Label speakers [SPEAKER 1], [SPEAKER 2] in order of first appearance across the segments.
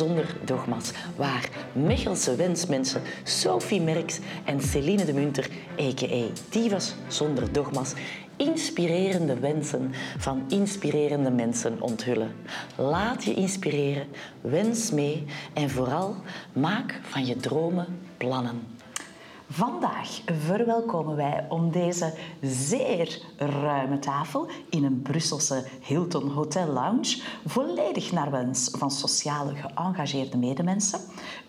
[SPEAKER 1] Zonder dogma's, waar Mechelse wensmensen Sophie Merks en Celine de Munter, a.k.a. Divas zonder dogma's, inspirerende wensen van inspirerende mensen onthullen. Laat je inspireren, wens mee en vooral maak van je dromen plannen.
[SPEAKER 2] Vandaag verwelkomen wij om deze zeer ruime tafel in een Brusselse Hilton Hotel Lounge, volledig naar wens van sociale geëngageerde medemensen.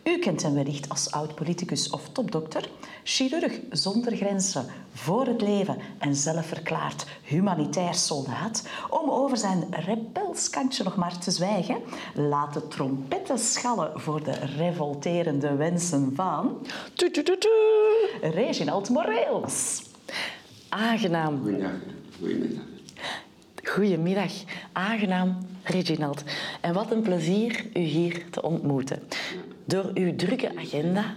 [SPEAKER 2] U kent hem wellicht als oud-politicus of topdokter, chirurg zonder grenzen, voor het leven en zelfverklaard humanitair soldaat. Om over zijn rebelskantje nog maar te zwijgen, laat de trompetten schallen voor de revolterende wensen van... Reginald Moreels.
[SPEAKER 1] Aangenaam.
[SPEAKER 3] Goedemiddag. Goedemiddag.
[SPEAKER 1] Goedemiddag. Aangenaam, Reginald. En wat een plezier u hier te ontmoeten. Door uw drukke agenda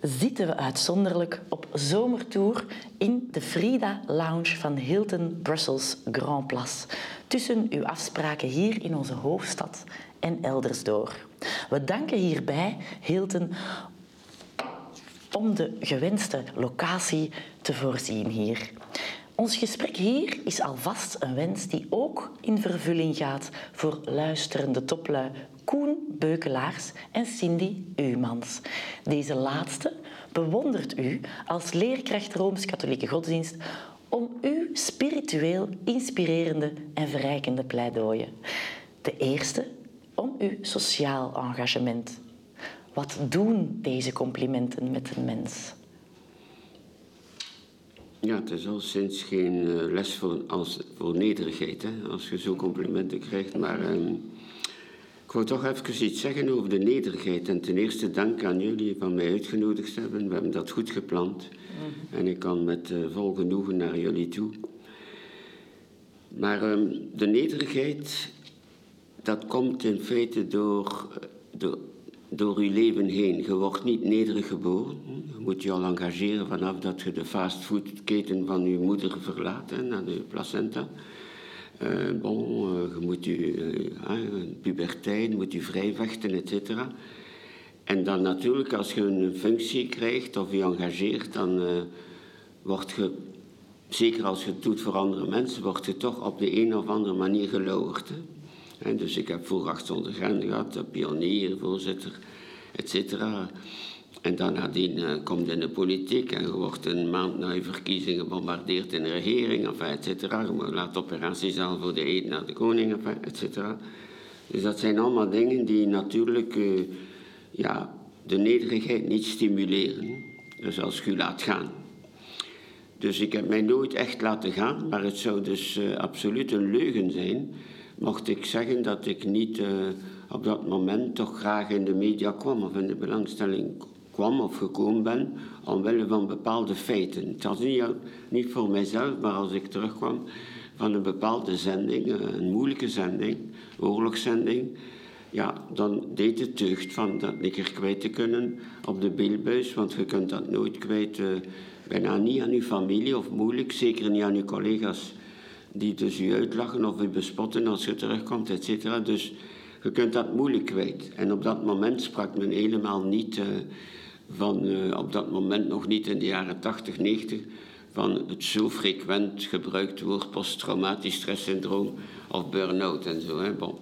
[SPEAKER 1] zitten we uitzonderlijk op zomertour in de Frida Lounge van Hilton Brussels Grand Place. Tussen uw afspraken hier in onze hoofdstad en elders door. We danken hierbij Hilton om de gewenste locatie te voorzien hier. Ons gesprek hier is alvast een wens die ook in vervulling gaat voor luisterende toplui Koen Beukelaars en Cindy Uwmans. Deze laatste bewondert u als leerkracht Rooms-Katholieke Godsdienst om uw spiritueel inspirerende en verrijkende pleidooien. De eerste om uw sociaal engagement. Wat doen deze complimenten met een mens?
[SPEAKER 3] Ja, het is al sinds geen eh, les voor, als, voor nederigheid, hè, als je zo complimenten krijgt. Maar ehm, ik wou toch even iets zeggen over de nederigheid. En ten eerste dank aan jullie van mij uitgenodigd hebben. We hebben dat goed gepland. En ik kan met uh, vol genoegen naar jullie toe. Maar ehm, de nederigheid, dat komt in feite door, door, door je leven heen. Je wordt niet nederig geboren. Je moet je al engageren vanaf dat je de fastfoodketen van je moeder verlaat, hè, naar de placenta. Bon, uh, je moet je uh, puberteit, moet je vrijvechten, et cetera. En dan natuurlijk, als je een functie krijgt of je engageert, dan word je, zeker als je het doet voor andere mensen, word je toch op de een of andere manier gelauwerd. En dus ik heb voor 800 Grenzen gehad, pionier, voorzitter, et cetera. En nadien uh, komt in de politiek en je wordt een maand na je verkiezingen gebombardeerd in de regering, enfin, et cetera. Je laat operaties aan voor de eet naar de koning, enfin, et cetera. Dus dat zijn allemaal dingen die natuurlijk uh, ja, de nederigheid niet stimuleren. Dus als je laat gaan. Dus ik heb mij nooit echt laten gaan, maar het zou dus uh, absoluut een leugen zijn mocht ik zeggen dat ik niet uh, op dat moment toch graag in de media kwam of in de belangstelling kwam of gekomen ben omwille van bepaalde feiten. Het was niet, voor mijzelf, maar als ik terugkwam van een bepaalde zending, een moeilijke zending, oorlogszending, ja, dan deed het deugd van dat er kwijt te kunnen op de beeldbuis, want je kunt dat nooit kwijt, uh, bijna niet aan je familie of moeilijk, zeker niet aan je collega's die dus u uitlachen of u bespotten als je terugkomt, et cetera. Dus je kunt dat moeilijk kwijt. En op dat moment sprak men helemaal niet uh, van, uh, op dat moment nog niet in de jaren 80, 90, van het zo frequent gebruikt woord posttraumatisch stresssyndroom of burn-out en zo. Hè? Bon.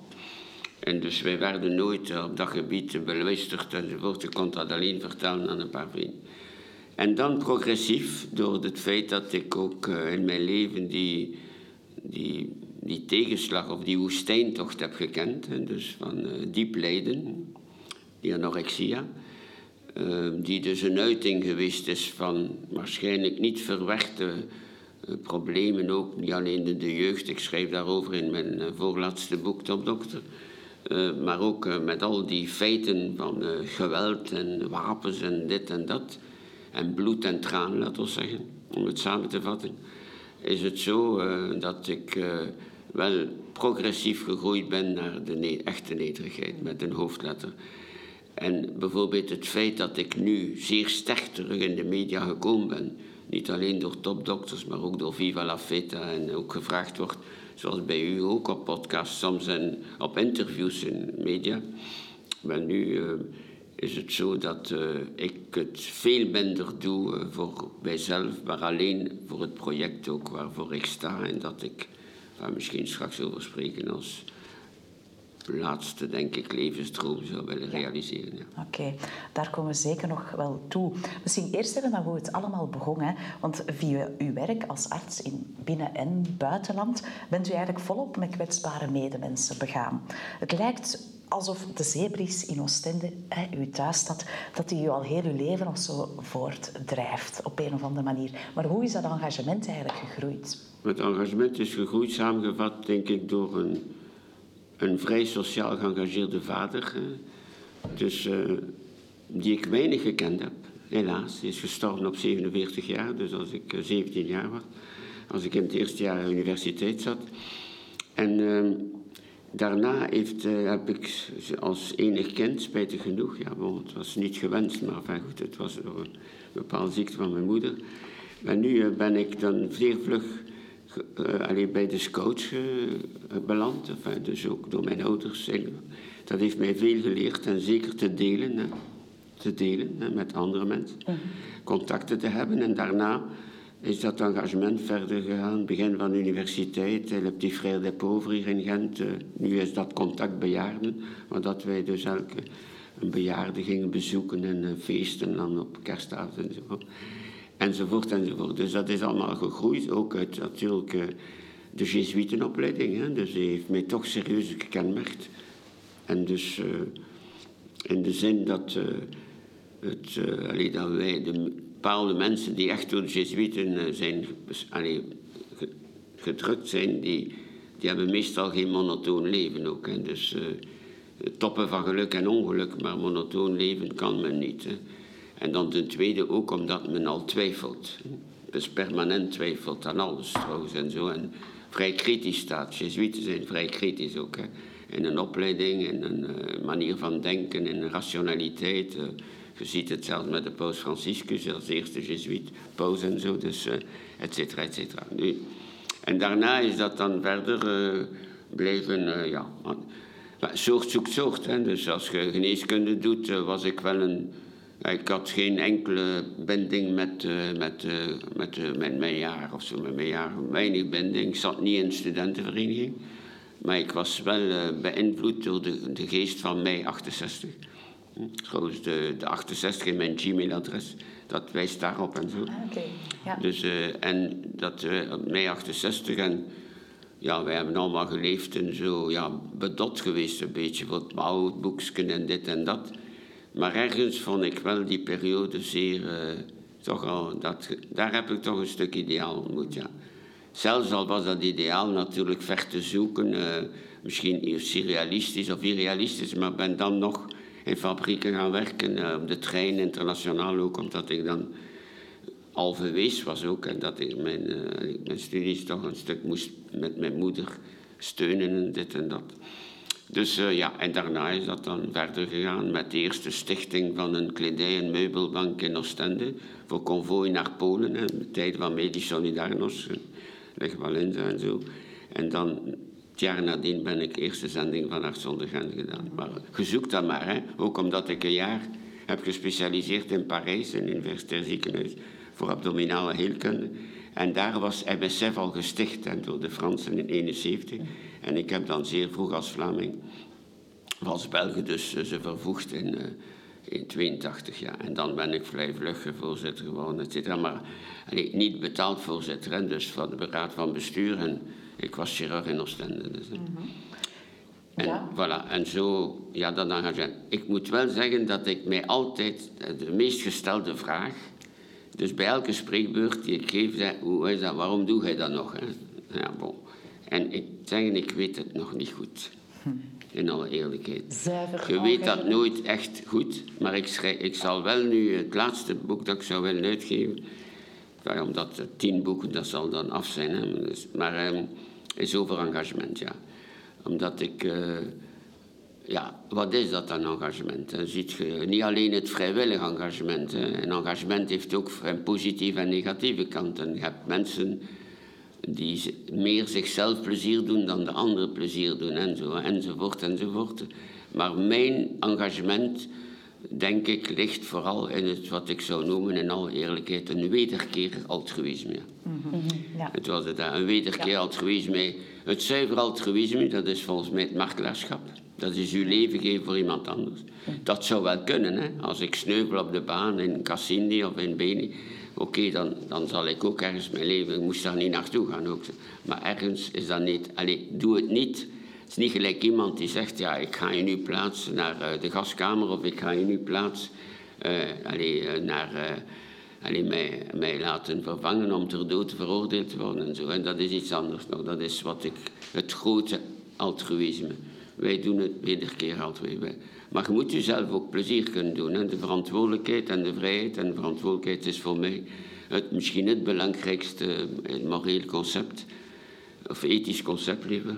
[SPEAKER 3] En dus wij werden nooit op dat gebied beluisterd enzovoort. Ik kon dat alleen vertellen aan een paar vrienden. En dan progressief, door het feit dat ik ook in mijn leven die die, die tegenslag of die woestijntocht heb gekend. En dus van uh, diep lijden, die anorexia. Uh, die dus een uiting geweest is van waarschijnlijk niet verwerkte uh, problemen, ook niet alleen in de jeugd. Ik schrijf daarover in mijn voorlaatste boek, Topdokter. maar ook met al die feiten van geweld en wapens en dit en dat. En bloed en traan, laten we zeggen, om het samen te vatten is het zo uh, dat ik uh, wel progressief gegroeid ben naar de echte nederigheid met een hoofdletter. En bijvoorbeeld het feit dat ik nu zeer sterk terug in de media gekomen ben, niet alleen door topdokters, maar ook door Viva la Feta en ook gevraagd wordt, zoals bij u ook op podcast soms en op interviews in media, Maar nu eh, is het zo dat eh, ik het veel minder doe eh, voor mijzelf, maar alleen voor het project ook waarvoor ik sta. En dat ik daar misschien straks over spreken als laatste, denk ik, levensdroom zou willen realiseren. Ja.
[SPEAKER 2] Oké, daar komen we zeker nog wel toe. Misschien eerst even naar hoe het allemaal begon. Hè? Want via uw werk als arts in binnen- en buitenland bent u eigenlijk volop met kwetsbare medemensen begaan. Het lijkt alsof de zeebries in Oostende, hè, uw thuisstad, dat die u al heel uw leven of zo voortdrijft op een of andere manier. Maar hoe is dat engagement eigenlijk gegroeid?
[SPEAKER 3] Het engagement is gegroeid, samengevat, denk ik, door een een vrij sociaal geëngageerde vader. Dus, die ik weinig gekend heb, helaas. Hij is gestorven op 47 jaar, dus als ik 17 eh, jaar was. Als ik in het eerste jaar universiteit zat. En uh, daarna heeft, uh, heb ik als enig kind, spijtig genoeg, ja, bon, het was niet gewenst, maar enfin, goed, het was door een bepaalde ziekte van mijn moeder. Maar nu ben ik dan zeer vlug uh, alleen bij de scouts beland. Enfin, dus ook door mijn ouders. Dat heeft mij veel geleerd en zeker te delen. Hè. Te delen hè, met andere mensen. Mhm. Contacten te hebben. En daarna is dat engagement verder gegaan. Begin van de universiteit. Le Petit Frère des Pauvres hier in Gent. Uh, nu is dat contact bejaarden. Maar dat wij dus elke een bejaarde gingen bezoeken en feesten dan op kerstavond en zo enzovoort enzovoort. Dus dat is allemaal gegroeid, ook uit natuurlijk uh, de Jesuitenopleiding. Hè. Dus die heeft mij toch serieus gekenmerkt. En dus uh, in de zin dat, uh, het, allee, dat wij de bepaalde mensen die echt door de Jesuiten zijn allee, gedrukt zijn, die, die hebben meestal geen monotoon leven ook. Hè. Dus toppen van geluk en ongeluk, maar monotoon leven kan men niet. Hè. En dan ten tweede ook omdat men al twijfelt. Dus permanent twijfelt aan alles trouwens en zo. En vrij kritisch staat. Jezuïeten zijn vrij kritisch ook. Hè. In een opleiding, in een uh, manier van denken, in rationaliteit. Je ziet het zelfs met de paus Franciscus als eerste jezuïet, paus en zo. Dus, uh, et cetera, et cetera. Nu, en daarna is dat dan verder blijven, ja... Soort zoekt soort. Hè. Dus als je geneeskunde doet, was ik wel een ik had geen enkele binding met, uh, met, uh, met, uh, met mijn jaar of zo, met mijn jaar. Weinig binding. Ik zat niet in studentenvereniging. Maar ik was wel beïnvloed door de, de geest van mei 68. Hm? Trouwens, de, de 68 in mijn Gmail-adres, dat wijst daarop en zo.
[SPEAKER 2] Ah, okay. ja.
[SPEAKER 3] Dus, en dat mei 68 en ja, wij hebben allemaal geleefd en zo, ja, bedot geweest een beetje. Wat boekjes en dit en dat. Maar ergens vond ik wel die periode zeer. Uh, toch al, dat, daar heb ik toch een stuk ideaal ontmoet, ja. Zelfs al was dat ideaal natuurlijk ver te zoeken, uh, misschien surrealistisch of irrealistisch, maar ben dan nog in fabrieken gaan werken, uh, op de trein internationaal ook, omdat ik dan al verwees was ook en dat ik mijn, mijn studies toch een stuk moest met mijn moeder steunen en dit en dat. Dus uh, ja, en daarna is dat dan verder gegaan met de eerste stichting van een kledij- en meubelbank in Oostende voor konvooi naar Polen, in de tijd van Medisch Solidarność, Leg Walenza en zo. En dan, het jaar nadien, ben ik eerste zending van Arts zonder gedaan. Maar gezoek dat maar, hè. ook omdat ik een jaar heb gespecialiseerd in Parijs, het universitair ziekenhuis, voor abdominale heelkunde. En daar was MSF al gesticht door de Fransen in 1971. En ik heb dan zeer vroeg als Vlaming, als Belgen dus, eh, ze vervoegd in, uh, in 82 jaar. En dan ben ik vrij vlug voorzitter geworden, et cetera. Maar niet betaald voorzitter, dus van de raad van bestuur. En ik was chirurg in Oostende. Dus, mm -hmm. En, ja. voilà, en zo, ja, dat engagement. Ik moet wel zeggen dat ik mij altijd de meest gestelde vraag dus bij elke spreekbeurt die ik geef, zei, hoe is dat, waarom doe jij dat nog? Hè? Ja, bon. En ik zeg, ik weet het nog niet goed. In alle eerlijkheid.
[SPEAKER 2] Zuiver
[SPEAKER 3] Je weet dat nooit echt goed, maar ik, schrijf, ik zal wel nu het laatste boek dat ik zou willen uitgeven, omdat tien boeken, dat zal dan af zijn, hè, dus, maar um, is over engagement, ja. Omdat ik... Uh, ja, wat is dat dan engagement? Dan ziet je niet alleen het vrijwillig engagement. Een engagement heeft ook een positieve en negatieve kanten. Je hebt mensen die meer zichzelf plezier doen dan de anderen plezier doen, en zo, enzovoort, enzovoort. Maar mijn engagement, denk ik, ligt vooral in het wat ik zou noemen, in alle eerlijkheid, een wederkeer altruïsme.
[SPEAKER 2] Ja.
[SPEAKER 3] Het was het, een wederkeer altruïsme. Het zuiver altruïsme, dat is volgens mij het martelaarschap. Dat is uw leven geven voor iemand anders. Dat zou wel kunnen, hè. Als ik sneuvel op de baan in Cassini of in Beni, oké, dan, dan zal ik ook ergens mijn leven... Ik moest daar niet naartoe gaan ook. Maar ergens is dat niet... Allee, doe het niet. Is niet gelijk iemand die zegt, ja, ik ga je nu plaatsen naar eh, de gaskamer of ik ga je nu plaatsen uh, allee, eh, naar... eh, allee, mij, mij laten vervangen om ter dood veroordeeld te worden en zo. En dat is iets anders nog. Dat is wat ik... Het grote altruïsme. Wij doen het wederkeer altruïsme. Maar je moet jezelf ook plezier kunnen doen. Hè. De verantwoordelijkheid en de vrijheid. En de verantwoordelijkheid is voor mij het, misschien het belangrijkste eh, moreel concept. Of ethisch concept liever.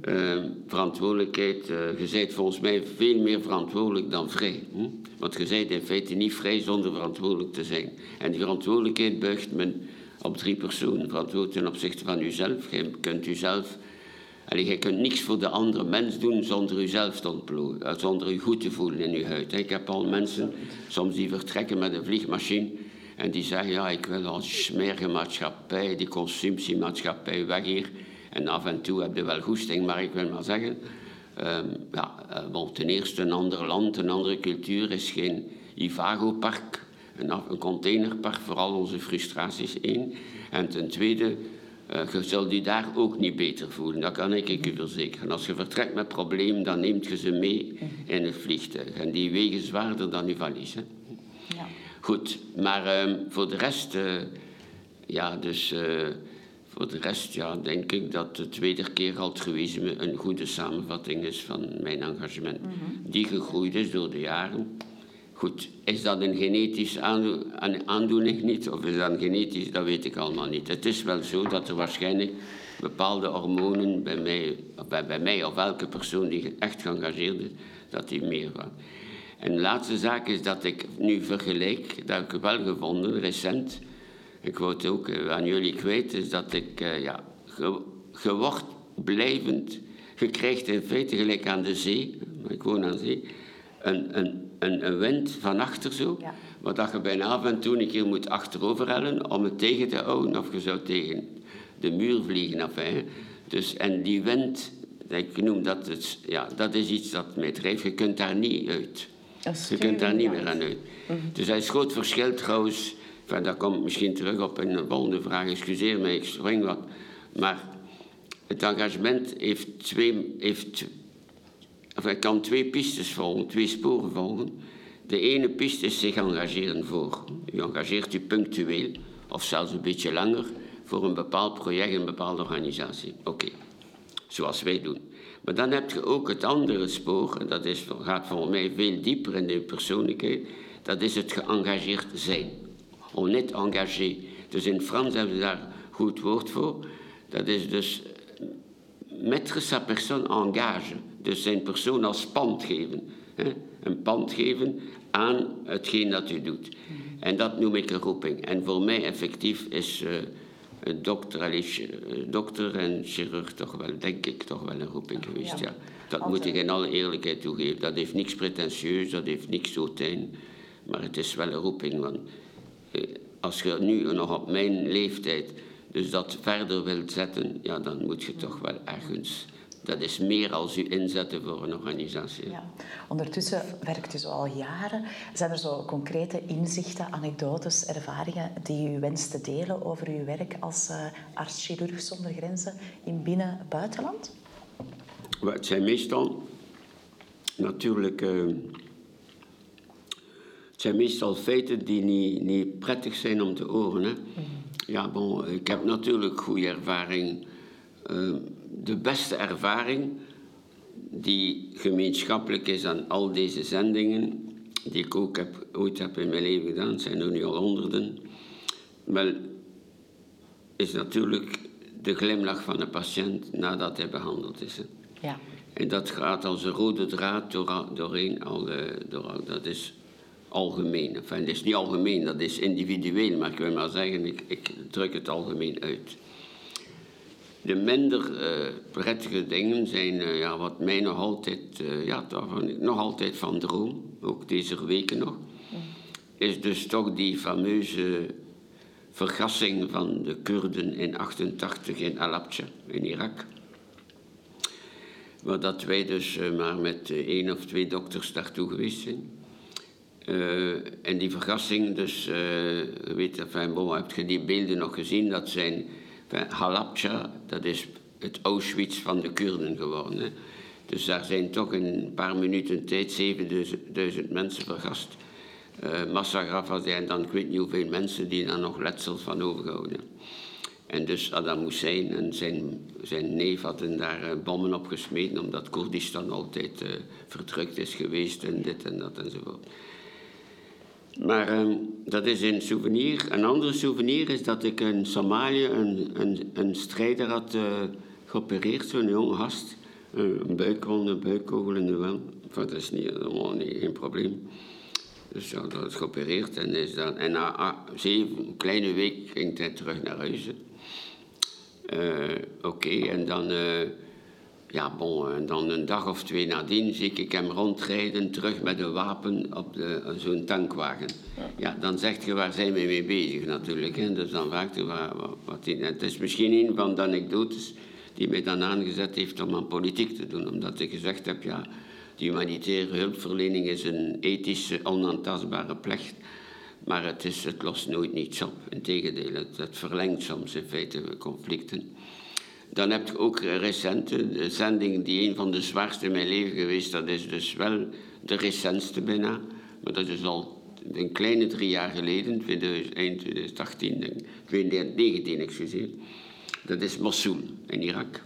[SPEAKER 3] Eh, verantwoordelijkheid, eh, je bent volgens mij veel meer verantwoordelijk dan vrij. Hm? Want je bent in feite niet vrij zonder verantwoordelijk te zijn. En die verantwoordelijkheid buigt men op drie personen. Verantwoordelijk ten opzichte van uzelf. Je kunt uzelf... Allee, je kunt niks voor de andere mens doen zonder uzelf te ontplooien. eh, Zonder u goed te voelen in uw huid. Ik heb al mensen, soms die vertrekken met een vliegmachine... En die zeggen, ja, ik wil als smerige maatschappij, die consumptiemaatschappij weg hier. En af en toe heb je wel goesting, maar ik wil maar zeggen... ehm, ja, eh, wel, ten eerste een ander land, een andere cultuur is geen Ivago-park. Een, een containerpark voor al onze frustraties, één. En ten tweede, eh, je zult je daar ook niet beter voelen. Dat kan ik ik u verzekeren. Als je vertrekt met problemen, dan neemt je ze mee in het vliegtuig. En die wegen zwaarder dan je valies. Hè?
[SPEAKER 2] Ja.
[SPEAKER 3] Goed, maar ehm, voor de rest, eh, ja, dus voor de rest, ja, denk ik dat het wederkeer altruïsme een goede samenvatting is van mijn engagement. Die gegroeid is door de jaren. Goed, is dat een genetische aando- aan- aandoening niet, of is dat een genetisch, dat weet ik allemaal niet. Het is wel zo dat er waarschijnlijk bepaalde hormonen bij mij, of bij, bij mij of elke persoon die echt geëngageerd is, dat die meer van. En de laatste zaak is dat ik nu vergelijk, dat heb ik wel gevonden, recent. Ik wou het ook eh, aan jullie kwijt, is dat ik, eh, ja, wordt blijvend, je krijgt in feite gelijk aan de zee, ik woon aan zee, een, een, een, een wind van achter zo,
[SPEAKER 2] Ja.
[SPEAKER 3] wat dat je bijna af en toe een keer moet achterover hellen om het tegen te houden, of je zou tegen de muur vliegen. Enfin, dus, en die wind, ik noem dat, het, ja, dat is iets dat mij drijft, je kunt daar niet uit. Je kunt daar niet meer aan uit. Dus dat is groot verschil trouwens. Enfin, dat komt misschien terug op een volgende vraag. Excuseer mij, ik spring wat. Maar het engagement heeft twee, heeft, kan twee pistes volgen, twee sporen volgen. De ene piste is zich engageren voor. U engageert u punctueel, of zelfs een beetje langer, voor een bepaald project, een bepaalde organisatie. Oké, zoals wij doen. Maar dan heb je ook het andere spoor, en dat is, gaat voor mij veel dieper in de persoonlijkheid, dat is het geëngageerd zijn. On est engagé. Dus in Frans hebben ze daar een goed woord voor. Dat is dus mettre sa personne en gage. Dus zijn persoon als pand geven. Hè? Een pand geven aan hetgeen dat u doet. En dat noem ik een roeping. En voor mij effectief is eh, een dokter, eh, dokter en chirurg toch wel, denk ik, toch wel een roeping geweest. Ja. Dat moet ik in alle eerlijkheid toegeven. Dat heeft niks pretentieus, dat heeft niks hotijn. Maar het is wel een roeping. Want als je nu nog op mijn leeftijd dus dat verder wilt zetten, ja, dan moet je toch wel ergens. Dat is meer als u inzetten voor een organisatie.
[SPEAKER 2] Ja. Ondertussen werkt u zo al jaren. Zijn er zo concrete inzichten, anekdotes, ervaringen die u wenst te delen over uw werk als eh arts-chirurg zonder grenzen in binnen-buitenland?
[SPEAKER 3] Maar Het zijn meestal natuurlijk. eh, zijn meestal feiten die niet, niet prettig zijn om te horen. Hè? Ja, bon, ik heb natuurlijk goede ervaring. eh, de beste ervaring die gemeenschappelijk is aan al deze zendingen, die ik ook heb, ooit heb in mijn leven gedaan, het zijn er nu al honderden. Wel, is natuurlijk de glimlach van de patiënt nadat hij behandeld is. Hè.
[SPEAKER 2] Ja.
[SPEAKER 3] En dat gaat als een rode draad door, doorheen, al, door, dat is algemeen. Enfin, dat is niet algemeen, dat is individueel, maar ik wil maar zeggen, ik, ik druk het algemeen uit. De minder uh, prettige dingen zijn uh, ja, wat mij nog altijd, uh, ja, waarvan ik nog altijd van droom, ook deze weken nog, is dus toch die fameuze vergassing van de Kurden in 88 in Alabja in Irak. Waar dat wij dus maar met één of twee dokters daartoe geweest zijn. En die vergassing, dus, weet, enfin, bon, heb je die beelden nog gezien? Dat zijn Halabja, dat is het Auschwitz van de Kurden geworden. Dus daar zijn toch in een paar minuten tijd 7000 mensen vergast. Uh, massagraven zijn dan ik weet niet hoeveel mensen die daar nog letsels van overgehouden. En dus Adam Hussein en zijn, zijn neef hadden daar bommen op gesmeten omdat Koerdistan altijd uh, verdrukt is geweest en dit en dat enzovoort. Maar um, dat is een souvenir. Een andere souvenir is dat ik in Somalië een, een, een strijder had uh, geopereerd, zo'n jonge gast. een buikwond, een buikkogel in de wand. Dat is niet, helemaal niet, geen probleem. Dus ja, dat is geopereerd en, is dan, en na ah, zeven, een kleine week ging hij terug naar huis. Uh, Oké, en dan... ja, bon, en dan een dag of twee nadien zie ik hem rondrijden terug met een wapen op zo'n tankwagen. Ja. dan zegt je waar zijn we mee bezig natuurlijk. Hè? Dus dan vraagt je waar, wat hij... Het is misschien een van de anekdotes die mij dan aangezet heeft om aan politiek te doen. Omdat ik gezegd heb, ja, die humanitaire hulpverlening is een ethische, onaantastbare plecht. Maar het, is, het lost nooit niets op. Integendeel, het, het verlengt soms in feite conflicten. Dan heb je ook recente de zending die een van de zwaarste in mijn leven geweest. Dat is dus wel de recentste bijna. Maar dat is al een kleine drie jaar geleden, eind 2018, 2019 excuseer. Dat is Mosul in Irak.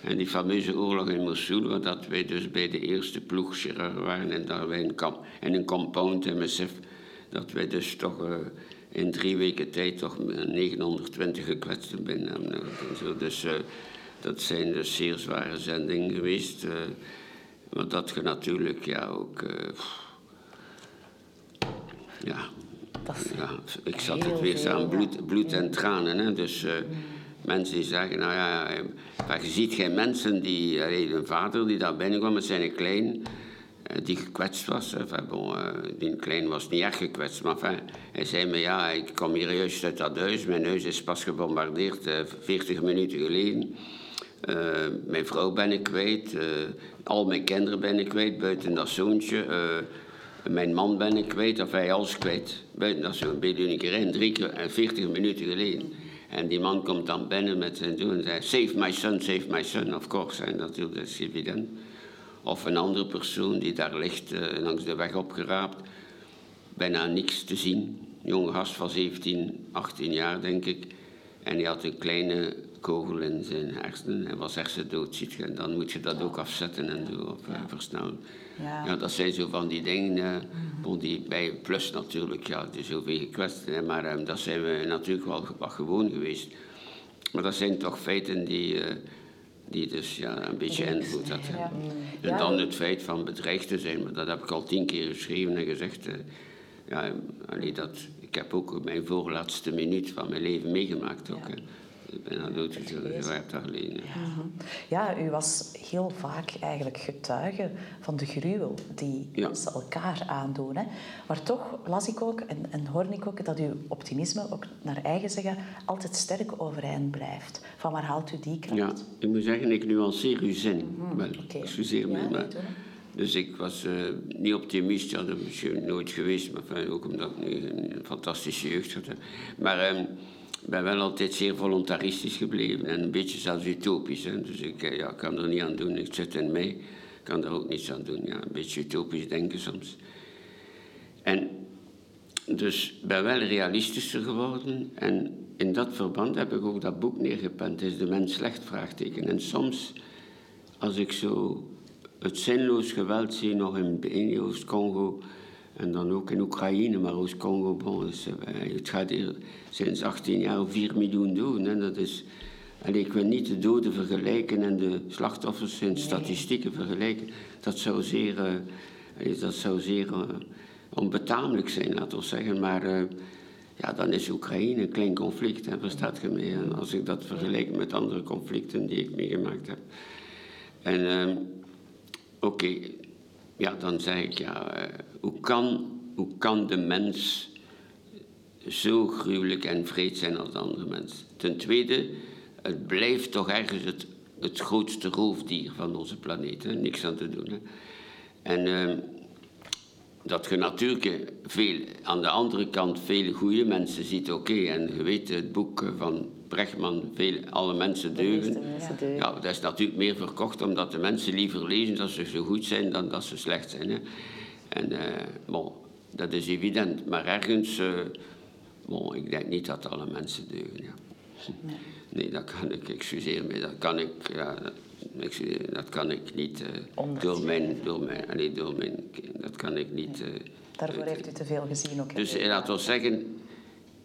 [SPEAKER 3] En die fameuze oorlog in Mosul, waar dat wij dus bij de eerste ploegchirurgen waren en daar wij een, kamp, en een compound MSF, dat wij dus toch uh, in drie weken tijd toch 920 gekwetsten binnen hebben. Dus uh, dat zijn dus zeer zware zendingen geweest. Uh, maar dat je natuurlijk ja, ook. Uh, ja, ja, ik zat het weer aan bloed, bloed en tranen. Hè, dus uh, mensen die zeggen, nou ja, je ziet geen mensen die, een vader die daar binnenkwam met zijn klein, die gekwetst was. Enfin, bon, die klein was niet erg gekwetst, maar hij zei me, ja, ik kom hier juist uit dat huis, mijn huis is pas gebombardeerd, 40 minuten geleden. Mijn vrouw ben ik kwijt, al mijn kinderen ben ik kwijt, buiten dat zoontje. Mijn man ben ik kwijt, of hij alles kwijt. Buiten dat zo'n beetje een keer in, drie keer en veertig minuten geleden. En die man komt dan binnen met zijn doen en zegt: Save my son, save my son, of course. En dat is evident. Of een andere persoon die daar ligt, langs de weg opgeraapt, bijna niks te zien. jonge gast van 17, 18 jaar, denk ik. En die had een kleine kogel in zijn hersenen. Hij was hersendood, ziet je. En dan moet je dat ook afzetten en zo, of ja. versnellen. Ja. ja. dat zijn zo van die dingen. Uh, mm die bij plus natuurlijk, ja, is zoveel gekwetst. Hè, maar um, dat zijn we natuurlijk wel gewoon geweest. Maar dat zijn toch feiten die, uh, die dus ja, een beetje invloed. Ja. En dan het feit van bedreigd te zijn, maar dat heb ik al tien keer geschreven en gezegd. Uh, ja, allee, dat, ik heb ook mijn voorlaatste minuut van mijn leven meegemaakt. Ook, bijna doodgezet, vijf dagen geleden.
[SPEAKER 2] Ja. ja, u was heel vaak eigenlijk getuige van de gruwel die ja. mensen elkaar aandoen. Hè. Maar toch las ik ook en, en hoorde ik ook dat uw optimisme, ook naar eigen zeggen, altijd sterk overeind blijft. Van waar haalt u die kracht?
[SPEAKER 3] Ja, ik moet zeggen, ik nuanceer uw zin. Mm -hmm. Wel, okay. excuseer me, maar... Dus ik was uh, niet optimist, ja, dat misschien nooit geweest, maar ook omdat ik een fantastische jeugd had. Maar um, ik ben wel altijd zeer voluntaristisch gebleven en een beetje zelfs utopisch. Hè. Dus ik eh, ja, kan er niet aan doen, ik zit in ik kan er ook niets aan doen. Ja, een beetje utopisch denken soms. En dus ben wel realistischer geworden en in dat verband heb ik ook dat boek neergepend, Is de mens slecht? Vraagteken. En soms, als ik zo het zinloos geweld zie nog in Oost-Congo en dan ook in Oekraïne, maar Oost-Congo, bon, dus, het gaat hier sinds 18 jaar 4 miljoen doden. En dat is, allee, ik wil niet de doden vergelijken en de slachtoffers in statistieken vergelijken. Dat zou zeer, uh, dat zou zeer uh, onbetamelijk zijn, laten we zeggen. Maar ja, dan is Oekraïne een klein conflict, hè, verstaat je mee? En als ik dat vergelijk met andere conflicten die ik meegemaakt heb. En ehm, oké, ja, dan zeg ik, ja, eh, hoe, kan, hoe kan de mens zo gruwelijk en vreed zijn als de andere mens? Ten tweede, het blijft toch ergens het, het grootste roofdier van onze planeet, niks aan te doen. Hè? En ehm, dat je natuurlijk veel, aan de andere kant veel goede mensen ziet, oké. En je weet het boek van Brechtman, veel, Alle mensen deugen. Ja, dat is natuurlijk meer verkocht omdat de mensen liever lezen dat ze zo goed zijn dan dat ze slecht zijn. Hè. En uh, bon, dat is evident. Maar ergens, uh, bon, ik denk niet dat alle mensen deugen. Ja. Nee. nee. dat kan ik, excuseer me, dat kan ik, ja, dat kan ik niet uh, door mijn, door mijn, allee, door mijn, dat kan ik niet. Uh,
[SPEAKER 2] Daarvoor heeft u te veel gezien ook.
[SPEAKER 3] Dus laat wel zeggen,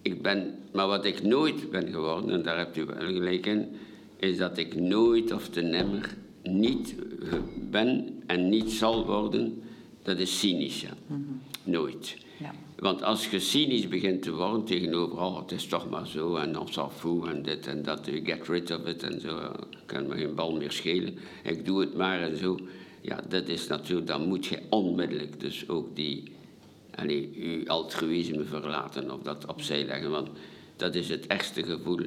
[SPEAKER 3] ik ben, maar wat ik nooit ben geworden, en daar hebt u wel gelijk in, is dat ik nooit of te nimmer niet ben en niet zal worden, dat is cynisch. Ja. Mm -hmm. Nooit. Ja. Want als je cynisch begint te worden tegenover, oh, het is toch maar zo, en dan s'en en dit en dat, get rid of it en zo, kan me geen bal meer schelen, ik doe het maar en zo. Ja, dat is natuurlijk, dan moet je onmiddellijk dus ook die, allee, je altruïsme verlaten of dat opzij leggen, want dat is het ergste gevoel.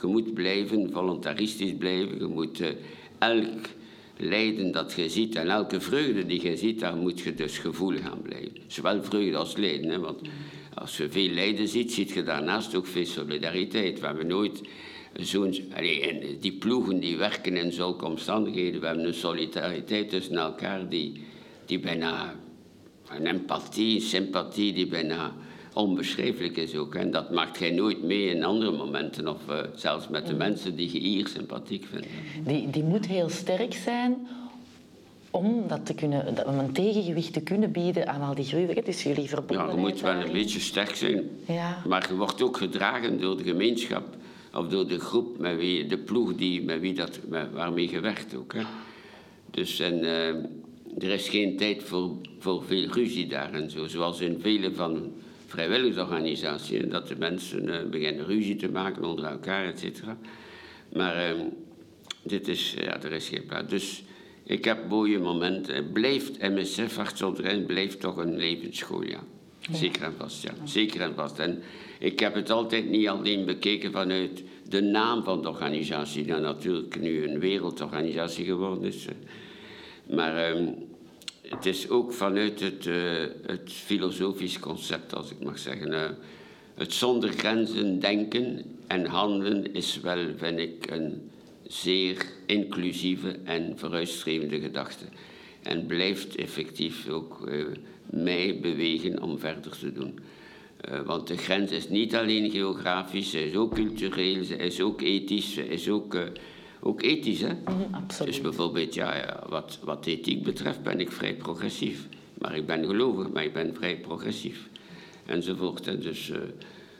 [SPEAKER 3] Je moet blijven, voluntaristisch blijven, je moet uh, elk lijden dat je ziet en elke vreugde die je ziet, daar moet je dus gevoelig aan blijven. Zowel vreugde als lijden. Want als je veel lijden ziet, ziet je daarnaast ook veel solidariteit. We hebben nooit zo'n... Die ploegen die werken in zulke omstandigheden, we hebben een solidariteit tussen elkaar die, die bijna... Een empathie, een sympathie die bijna onbeschrijfelijk is ook. En dat maakt jij nooit mee in andere momenten, of uh, zelfs met de mm. mensen die je hier sympathiek vindt.
[SPEAKER 1] Die, die moet heel sterk zijn om, dat te kunnen, om een tegengewicht te kunnen bieden aan al die gruwelijkheden. Dus jullie verbonden.
[SPEAKER 3] Ja, je moet wel een beetje sterk zijn. Ja. Maar je wordt ook gedragen door de gemeenschap of door de groep, met wie, de ploeg die, met wie dat, met, waarmee je werkt ook. Hè. Dus en, uh, er is geen tijd voor, voor veel ruzie daar en zo. Zoals in vele van vrijwilligersorganisatie. Dat de mensen uh, beginnen ruzie te maken onder elkaar, et cetera. Maar uh, dit is, ja, er is geen plaats. Dus ik heb mooie momenten. Blijft, MSF Hartstochtrein blijft toch een levensschool, ja. Zeker en vast, ja. Zeker en vast. En ik heb het altijd niet alleen bekeken vanuit de naam van de organisatie, die natuurlijk nu een wereldorganisatie geworden is. Maar... Uh, het is ook vanuit het, uh, het filosofisch concept, als ik mag zeggen. Uh, het zonder grenzen denken en handelen is wel, vind ik, een zeer inclusieve en vooruitstrevende gedachte. En blijft effectief ook uh, mij bewegen om verder te doen. want de grens is niet alleen geografisch, ze is ook cultureel, ze is ook ethisch, ze is ook ook ethisch. Hè?
[SPEAKER 1] Mhm, absoluut.
[SPEAKER 3] Dus bijvoorbeeld, ja, ja, wat, wat ethiek betreft ben ik vrij progressief. Maar ik ben gelovig, maar ik ben vrij progressief. Enzovoort. En dus uh,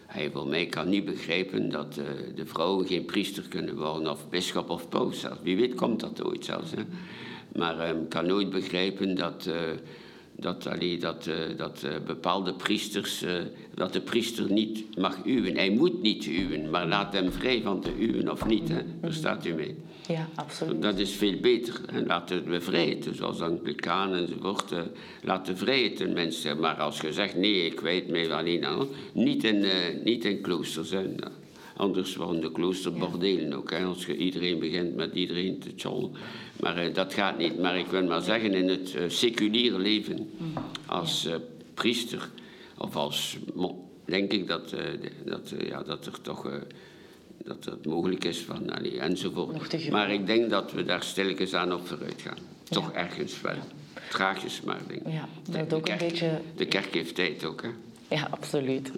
[SPEAKER 3] hij voor mij kan niet begrijpen dat uh, de vrouwen geen priester kunnen worden, of bischop of paus zelfs. Wie weet komt dat ooit zelfs. Hè? Maar um, kan nooit begrijpen dat. Uh, dat, allee, dat, uh, dat uh, bepaalde priesters, uh, dat de priester niet mag uwen. Hij moet niet uwen, maar laat hem vrij van te uwen of niet. Hè? Daar u mee.
[SPEAKER 1] Ja, absoluut.
[SPEAKER 3] Dat is veel beter. En laten we vrijheid, zoals Anglikaan enzovoort, uh, laten vrijheid in mensen. Maar als je zegt, nee, ik weet mij alleen aan, niet in, niet in kloosters. Hè? Anders worden de kloosterbordelen ook. Hè? Als je iedereen begint met iedereen te tjollen. Maar uh, dat gaat niet. Maar ik wil maar zeggen, in het uh, seculiere leven, als uh, priester of als. denk ik dat, dat, ja, dat er toch. dat het mogelijk is van. Allee, enzovoort. Maar ik denk dat we daar stilletjes aan op vooruit gaan. Toch ergens wel. Traagjes maar, denk ik.
[SPEAKER 1] Ja, dat de, ook kerk, een beetje...
[SPEAKER 3] de kerk heeft tijd ook, hè.
[SPEAKER 1] Ja, absoluut.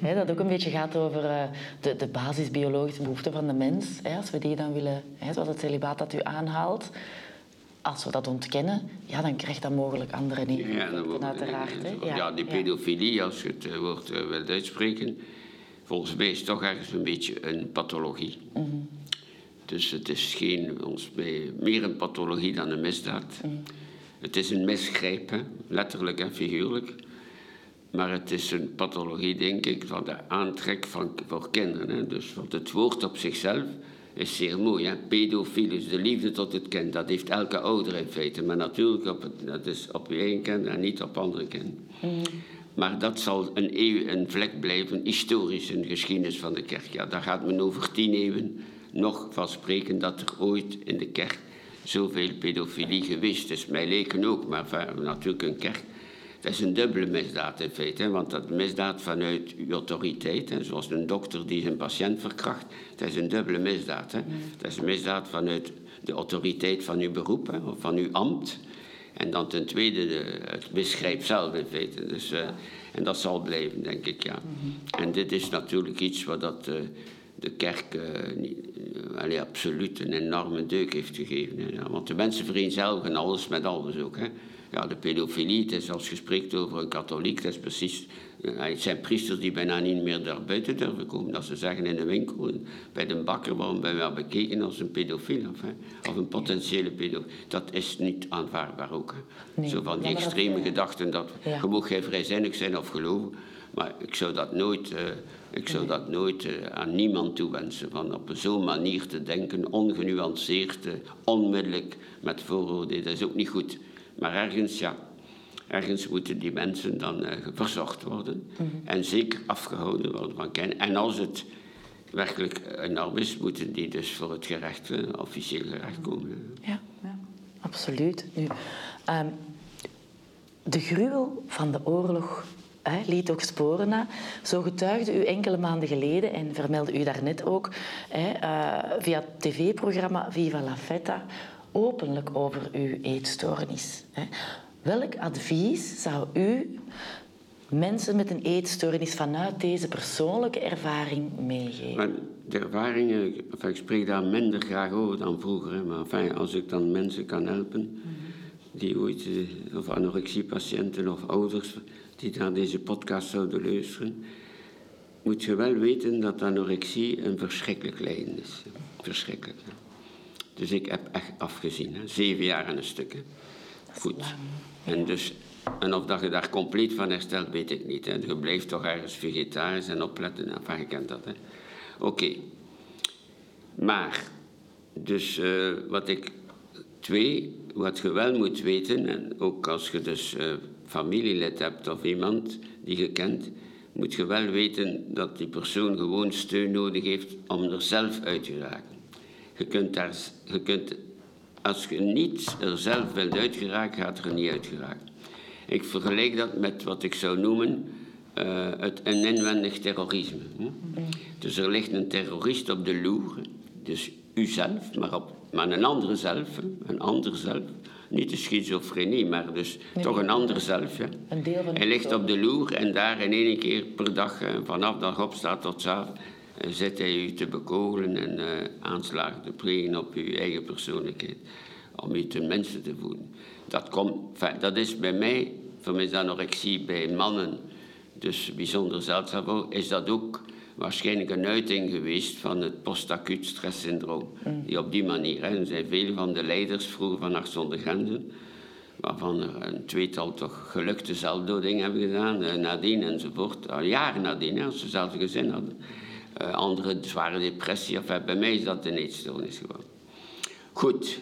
[SPEAKER 1] He, dat ook een beetje gaat over uh, de, de basisbiologische behoeften van de mens. He, als we die dan willen, he, zoals het celibaat dat u aanhaalt, als we dat ontkennen, ja, dan krijgt dat mogelijk andere negatieve ja, uiteraard.
[SPEAKER 3] Ja, ja, die pedofilie, als je het uh, woord uh, wilt uitspreken, volgens mij is het toch ergens een beetje een pathologie. Mm -hmm. Dus het is geen, volgens mij, meer een pathologie dan een misdaad. Mm -hmm. Het is een misgrijp, letterlijk en figuurlijk. Maar het is een pathologie, denk ik, van de aantrek van, voor kinderen. Hè. Dus want het woord op zichzelf is zeer mooi. Hè? Pedofilus, de liefde tot het kind, dat heeft elke ouder in feite. Maar natuurlijk, op het, dat is op je eigen kind en niet op andere kinderen. Maar dat zal een, eeuw, een vlek blijven, historisch in de geschiedenis van de kerk. Ja, daar gaat men over tien eeuwen nog van spreken dat er ooit in de kerk zoveel pedofilie geweest is. Mij leken ook, maar natuurlijk een kerk. Dat is een dubbele misdaad in feite, want dat misdaad vanuit uw autoriteit, hè, zoals een dokter die zijn patiënt verkracht, dat is een dubbele misdaad. Hè. Dat is een misdaad vanuit de autoriteit van uw beroep hè, of van uw ambt. En dan ten tweede de, het misgrijp zelf in feite. Dus, uh, en dat zal blijven, denk ik, ja. En dit is natuurlijk iets wat dat, uh, de kerk uh, niet, allee, absoluut een enorme deuk heeft gegeven. Hè. Want de mensen vereenzelvigen alles met alles ook. Hè. Ja, de pedofilie, het is als spreekt over een katholiek, dat is precies... Het zijn priesters die bijna niet meer daar buiten durven komen. Dat ze zeggen in de winkel, bij de bakker, waarom ben je wel bekeken als een pedofiel of, hè, of een potentiële pedofiel. Dat is niet aanvaardbaar ook. Nee, Zo van die extreme dat, gedachten dat ja. je mag geen vrijzinnig zijn of geloven. Maar ik zou dat nooit, uh, ik zou dat nooit uh, aan niemand toewensen. Van op zo'n manier te denken, ongenuanceerd, uh, onmiddellijk met vooroordelen, dat is ook niet goed. Maar ergens, ja, ergens moeten die mensen dan uh, verzocht worden. Mm -hmm. En zeker afgehouden worden van kennen. En als het werkelijk enorm is, moeten die dus voor het gerecht, uh, officieel gerecht komen.
[SPEAKER 1] Ja, ja absoluut. Nu, um, de gruwel van de oorlog hè, liet ook sporen na. Zo getuigde u enkele maanden geleden, en vermeldde u daarnet ook, hè, uh, via het tv-programma Viva la Feta, openlijk over uw eetstoornis. Welk advies zou u mensen met een eetstoornis vanuit deze persoonlijke ervaring meegeven?
[SPEAKER 3] De ervaringen, ik spreek daar minder graag over dan vroeger, maar als ik dan mensen kan helpen die ooit, eh, of anorexiepatiënten of ouders die naar deze podcast zouden luisteren, moet je wel weten dat anorexie een verschrikkelijk lijden is. Verschrikkelijk. Dus ik heb echt afgezien. Hè. Zeven jaar en een stuk. Hè. Goed. En, dus, en of dat je daar compleet van herstelt, weet ik niet. Hè. Je blijft toch ergens vegetarisch en opletten. Enfin, je kent dat. Oké. Okay. Maar, dus uh, wat ik... Twee, wat je wel moet weten, en ook als je dus uh, familielid hebt of iemand die je kent, moet je wel weten dat die persoon gewoon steun nodig heeft om er zelf uit te raken. Je kunt, daar, je kunt als je niet er zelf wilt uitgeraken, gaat er niet uitgeraken. Ik vergelijk dat met wat ik zou noemen uh, het, een inwendig terrorisme. Hm? Dus er ligt een terrorist op de loer, dus uzelf, maar, op, maar een andere zelf, een ander zelf. Niet de schizofrenie, maar dus nee, toch een ander zelf. Ja. Een deel van Hij ligt op de loer en daar in één keer per dag, vanaf dat opstaat tot avond, zit hij u te bekogelen en uh, aanslagen te plegen op uw eigen persoonlijkheid. Om u ten mensen te voeden. Dat, komt, dat is bij mij, voor mij is anorexie bij mannen, dus bijzonder zeldzaam, is dat ook waarschijnlijk een uiting geweest van het post-acuut stresssyndroom. Mm. Die op die manier, hè, er zijn veel van de leiders vroeger van Arts zonder Grenzen, waarvan er een tweetal toch gelukte zelfdoding hebben gedaan, uh, nadien enzovoort, al jaren nadien, hè, als ze zelf gezin hadden. Uh, andere zware depressie. Enfin, bij mij is dat een eetstoornis geworden. Goed.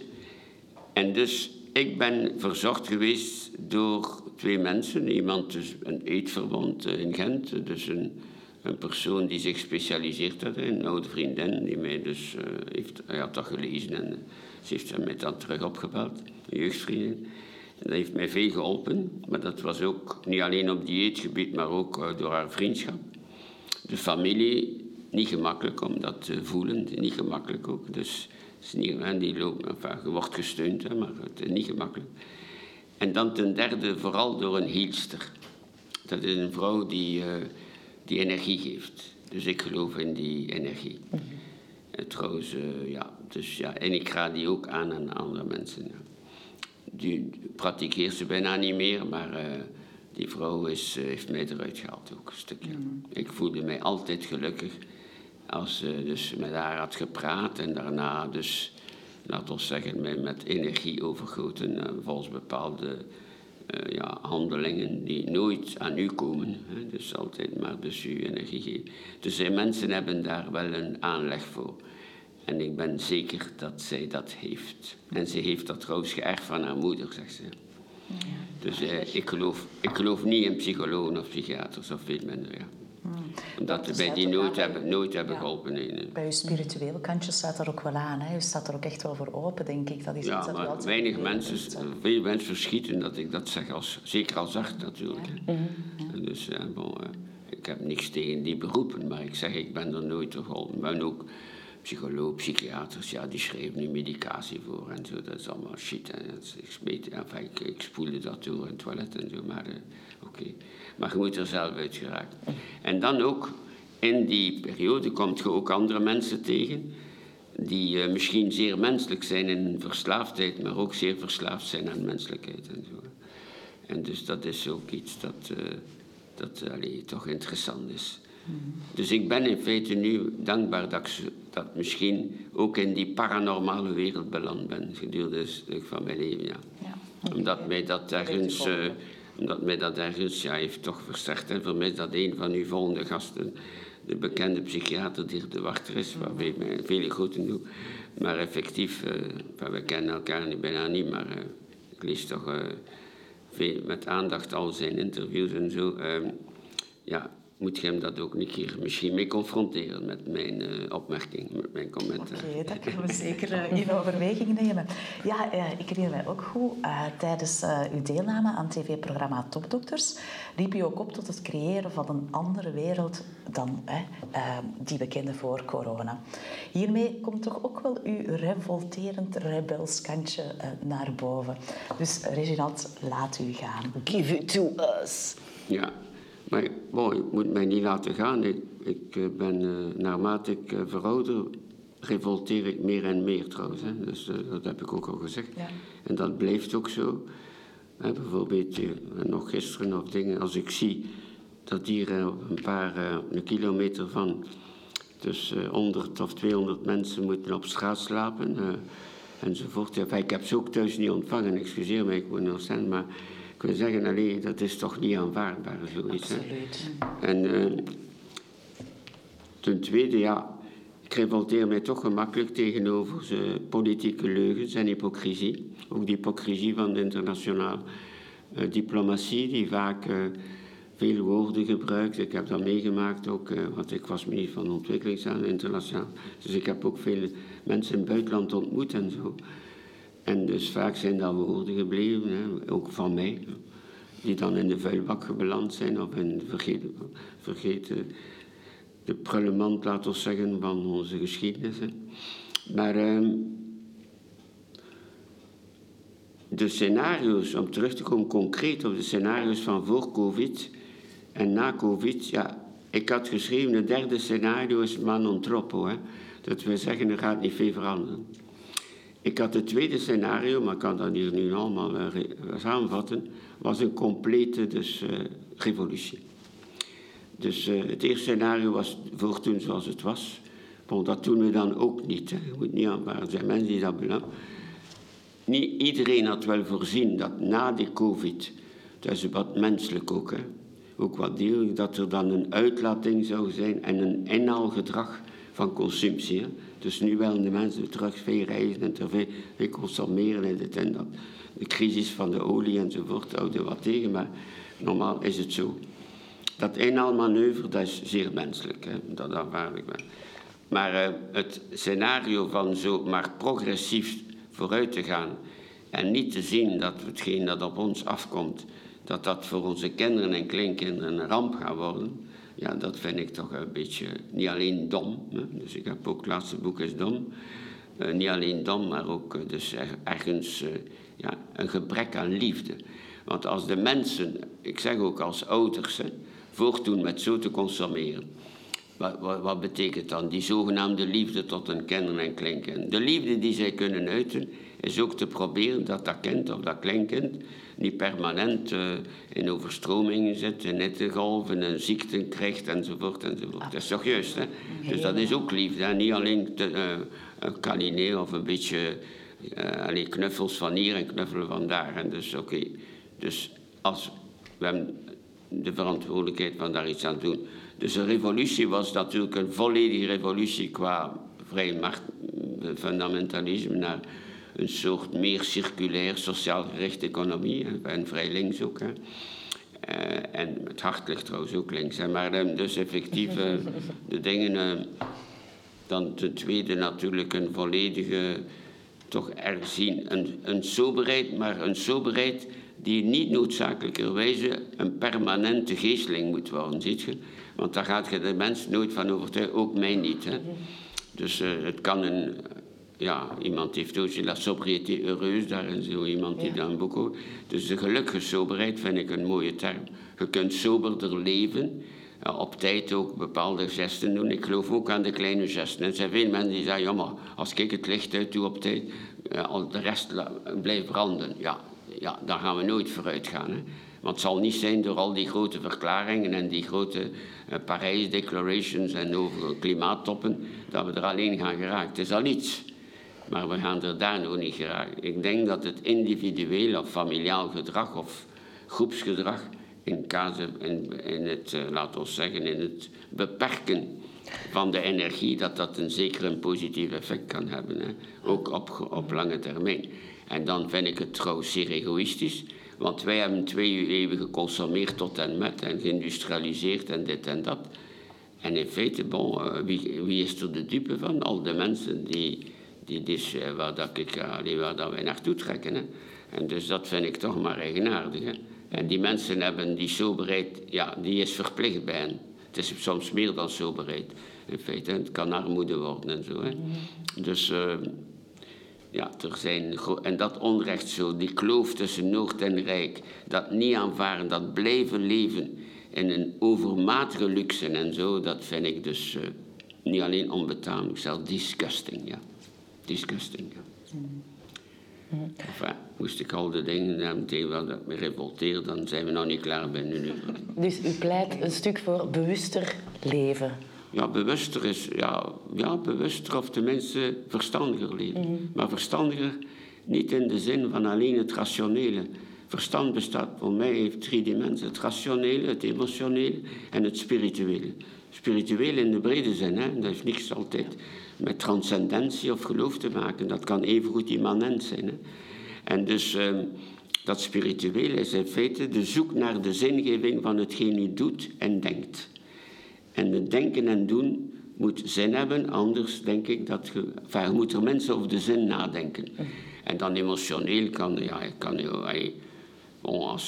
[SPEAKER 3] En dus, ik ben verzocht geweest door twee mensen. Iemand, dus een eetverbond in Gent. Dus een, een persoon die zich specialiseert had. Een oude vriendin die mij dus uh, heeft... Hij had dat gelezen en ze heeft mij dan terug opgebeld. Een jeugdvriendin. En dat heeft mij veel geholpen. Maar dat was ook niet alleen op dieetgebied, maar ook door haar vriendschap. De familie niet gemakkelijk om dat te voelen, niet gemakkelijk ook. Dus is niet, hè, die loopt, enfin, je wordt gesteund, hè, maar het is niet gemakkelijk. En dan ten derde vooral door een hielster. Dat is een vrouw die, uh, die energie geeft. Dus ik geloof in die energie. Mm -hmm. trouwens, uh, ja, dus, ja, en ik raad die ook aan aan andere mensen. Ja. Die praktikeert ze bijna niet meer, maar... Uh, die vrouw is, heeft mij eruit gehaald ook een stukje. Mm. Ik voelde mij altijd gelukkig als ze dus met haar had gepraat en daarna dus, laten we zeggen, met, energie overgoten uh, volgens bepaalde eh, ja, handelingen die nooit aan u komen. Hè. Dus altijd maar dus uw energie geven. Dus zij mensen hebben daar wel een aanleg voor. En ik ben zeker dat zij dat heeft. En ze heeft dat trouwens geërfd van haar moeder, zegt ze. Dus eh, ik, geloof, ik geloof niet in psychologen of psychiaters, of veel minder. Ja. Omdat
[SPEAKER 2] dus
[SPEAKER 3] wij die
[SPEAKER 2] dat
[SPEAKER 3] nooit hebben, nooit hebben
[SPEAKER 2] Ja.
[SPEAKER 3] geholpen. nee, nee.
[SPEAKER 2] Bij je spirituele kantje staat er ook wel aan. Hè? Je staat er ook echt wel voor open, denk ik. Dat is iets
[SPEAKER 3] Ja,
[SPEAKER 2] dat je
[SPEAKER 3] maar
[SPEAKER 2] altijd
[SPEAKER 3] weinig mensen, veel mensen verschieten dat ik dat zeg, als, zeker als arts natuurlijk. hè. En Dus eh, bon, eh, ik heb niks tegen die beroepen, maar ik zeg, ik ben er nooit door geholpen. Ik ben ook psycholoog, psychiaters, ja, die schreven nu medicatie voor en zo. Dat is allemaal shit. Hè. Dat is- ik, smeet, enfin, ik, ik spoelde dat door in het toilet en zo, maar eh. Maar je moet er zelf uit geraken. En dan ook, in die periode komt je ook andere mensen tegen die eh, misschien zeer menselijk zijn in verslaafdheid, maar ook zeer verslaafd zijn aan menselijkheid en zo. En dus dat is ook iets dat, eh, dat allee, toch interessant is. Dus ik ben in feite nu dankbaar dat ik dat misschien ook in die paranormale wereld beland ben gedurende stuk van mijn leven. Ja.
[SPEAKER 2] Ja.
[SPEAKER 3] Omdat mij dat ergens,
[SPEAKER 2] volgen.
[SPEAKER 3] Omdat mij dat ergens heeft toch versterkt. En voor mij is dat een van uw volgende gasten, de bekende psychiater Dirk de Wachter is, waarbij ik mij vele groeten doe. Maar effectief, eh, we kennen elkaar nu bijna niet, maar eh, ik lees toch eh, veel, met aandacht al zijn interviews en zo. Ehm, ja, moet je hem dat ook een keer misschien mee confronteren met mijn eh, opmerking, met mijn commentaar.
[SPEAKER 2] Oké, dat kunnen we zeker eh, in overweging nemen. Ja, eh, ik herinner mij ook goed, eh, tijdens eh, uw deelname aan het tv-programma Topdokters riep u ook op tot het creëren van een andere wereld dan die we kenden voor corona. Hiermee komt toch ook wel uw revolterend rebels kantje eh, naar boven. Dus Reginald, laat u gaan.
[SPEAKER 1] Give it to us.
[SPEAKER 3] Ja, maar bon, ik moet mij niet laten gaan. Ik, ik eh, ben, eh, naarmate ik eh, verouder, revolteer ik meer en meer trouwens. Hè. Dus dat heb ik ook al gezegd.
[SPEAKER 2] Ja.
[SPEAKER 3] En dat blijft ook zo. Hè, bijvoorbeeld nog gisteren of dingen, als ik zie dat hier op een paar een kilometer van dus eh 100 of 200 mensen moeten op straat slapen enzovoort. Ik heb ze ook thuis niet ontvangen, excuseer me, ik woon in Oostende, maar ik wil zeggen, allee, dat is toch niet aanvaardbaar, zoiets. Hè?
[SPEAKER 2] Absoluut.
[SPEAKER 3] En eh, ten tweede, ja, ik revolteer mij toch gemakkelijk tegenover ze politieke leugens en hypocrisie. Ook de hypocrisie van de internationale eh, diplomatie, die vaak eh, veel woorden gebruikt. Ik heb dat meegemaakt ook, eh, want ik was minister van Ontwikkelingszaken internationaal. Dus ik heb ook veel mensen in het buitenland ontmoet en zo. En dus vaak zijn dat woorden gebleven, hè, ook van mij, die dan in de vuilbak beland zijn of in de vergeten, vergeten de prullenmand, laten we zeggen, van onze geschiedenis. Maar ehm, de scenario's, om terug te komen concreet op de scenario's van voor COVID en na COVID, ja, ik had geschreven, het derde scenario is man. Hè. Dat wil zeggen, er gaat niet veel veranderen. Ik had het tweede scenario, maar ik kan dat hier nu allemaal eh, samenvatten, was een complete dus, eh, revolutie. Dus eh, het eerste scenario was voor toen zoals het was. Bon, dat doen we dan ook niet. Hè. Je moet niet aanvaarden. Er zijn mensen die dat belangen. Niet iedereen had wel voorzien dat na die COVID, dat is wat menselijk ook, hè, ook wat dierlijk, dat er dan een uitlating zou zijn en een inhaalgedrag van consumptie. Hè. Dus nu willen de mensen terug veel reizen en te veel, veel consumeren en dit en dat. De crisis van de olie enzovoort houden wat tegen, maar normaal is het zo. Dat inhaalmanoeuvre, dat is zeer menselijk, hè. dat aanvaard ik wel. Maar eh, het scenario van zo maar progressief vooruit te gaan en niet te zien dat hetgeen dat op ons afkomt, dat dat voor onze kinderen en kleinkinderen een ramp gaat worden, ja, dat vind ik toch een beetje niet alleen dom. Hè. Dus ik heb ook het laatste boek is dom. Eh, niet alleen dom, maar ook eh, dus er- ergens eh, ja, een gebrek aan liefde. Want als de mensen, ik zeg ook als ouders, hè, voortdoen met zo te consumeren, wat, wat, betekent dan die zogenaamde liefde tot hun kinderen en kleinkinderen? De liefde die zij kunnen uiten, is ook te proberen dat dat kind of dat kleinkind niet permanent eh, in overstromingen zit, in hittegolven en ziekten krijgt enzovoort enzovoort. Dat is toch juist, hè? Dus dat is ook liefde, hè? niet alleen eh, een kalinee of een beetje eh, allee, knuffels van hier en knuffelen van daar. En dus oké, dus als we hebben de verantwoordelijkheid van daar iets aan doen. Dus een revolutie was natuurlijk een volledige revolutie qua vrij markt, fundamentalisme naar een soort meer circulair, sociaal gerichte economie. En vrij links ook. Hè. Uh, en het hart ligt trouwens ook links. Maar uh, dus effectief uh, de dingen. eh, dan ten tweede natuurlijk een volledige, toch ergens zien, een, een soberheid, maar een soberheid die niet noodzakelijkerwijze een permanente geesteling moet worden, ziet je? Want daar gaat je de mens nooit van overtuigen, ook mij niet. Hè? Dus het kan een, ja, iemand heeft ook la sobriété heureuse, daar is zo iemand die
[SPEAKER 1] Ja.
[SPEAKER 3] dan boek. Dus de gelukkige soberheid vind ik een mooie term. Je kunt soberder leven, ja, op tijd ook bepaalde gesten doen. Ik geloof ook aan de kleine gesten. Er zijn veel mensen die zeggen, ja maar als ik het licht uit doe op tijd, eh, al de rest blijft branden. Ja, ja, daar gaan we nooit vooruit gaan. Hè. Want het zal niet zijn door al die grote verklaringen en die grote eh, Parijs declarations en over klimaattoppen, dat we er alleen gaan geraken. Het is al iets. Maar we gaan er daar nog niet geraken. Ik denk dat het individueel of familiaal gedrag of groepsgedrag in, in, het, eh, laten we zeggen, in het beperken van de energie, dat dat een zeker een positief effect kan hebben. Hè? Ook op, op lange termijn. En dan vind ik het trouwens zeer egoïstisch. Want wij hebben twee eeuwen geconsumeerd tot en met en geïndustrialiseerd en dit en dat. En in feite, eh, wie, wie is er de dupe van? Al de mensen die, die dus, eh, waar, dat ik, eh, allee, waar dat wij naartoe trekken. Hè. En dus dat vind ik toch maar eigenaardig. Hè. En die mensen hebben die soberheid, ja, die is verplicht bij hen. Het is soms meer dan soberheid. In feite, het kan armoede worden en zo. Hè. Dus eh, ja, er zijn, en dat onrecht zo, die kloof tussen Noord en Rijk, dat niet aanvaren, dat blijven leven in een overmatige luxe en zo, dat vind ik dus eh, niet alleen onbetamelijk, zelfs disgusting, ja. Disgusting. Enfin, moest ik al de dingen hebben tegen wat me revolteert, dan zijn we nog niet klaar een uur.
[SPEAKER 1] Dus u pleit een stuk voor bewuster leven.
[SPEAKER 3] Ja, bewuster is, ja, ja, bewuster of tenminste verstandiger leven. Maar verstandiger niet in de zin van alleen het rationele. Verstand bestaat voor mij heeft drie dimensies. Het rationele, het emotionele en het spirituele. Spiritueel in de brede zin, hè? dat heeft niks altijd met transcendentie of geloof te maken. Dat kan evengoed immanent zijn. Hè? En dus ehm, dat spirituele is in feite de zoek naar de zingeving van hetgeen u doet en denkt. En het denken en doen moet zin hebben, anders denk ik dat je... Enfin, je moet er mensen over de zin nadenken. En dan emotioneel kan, ja, kan je...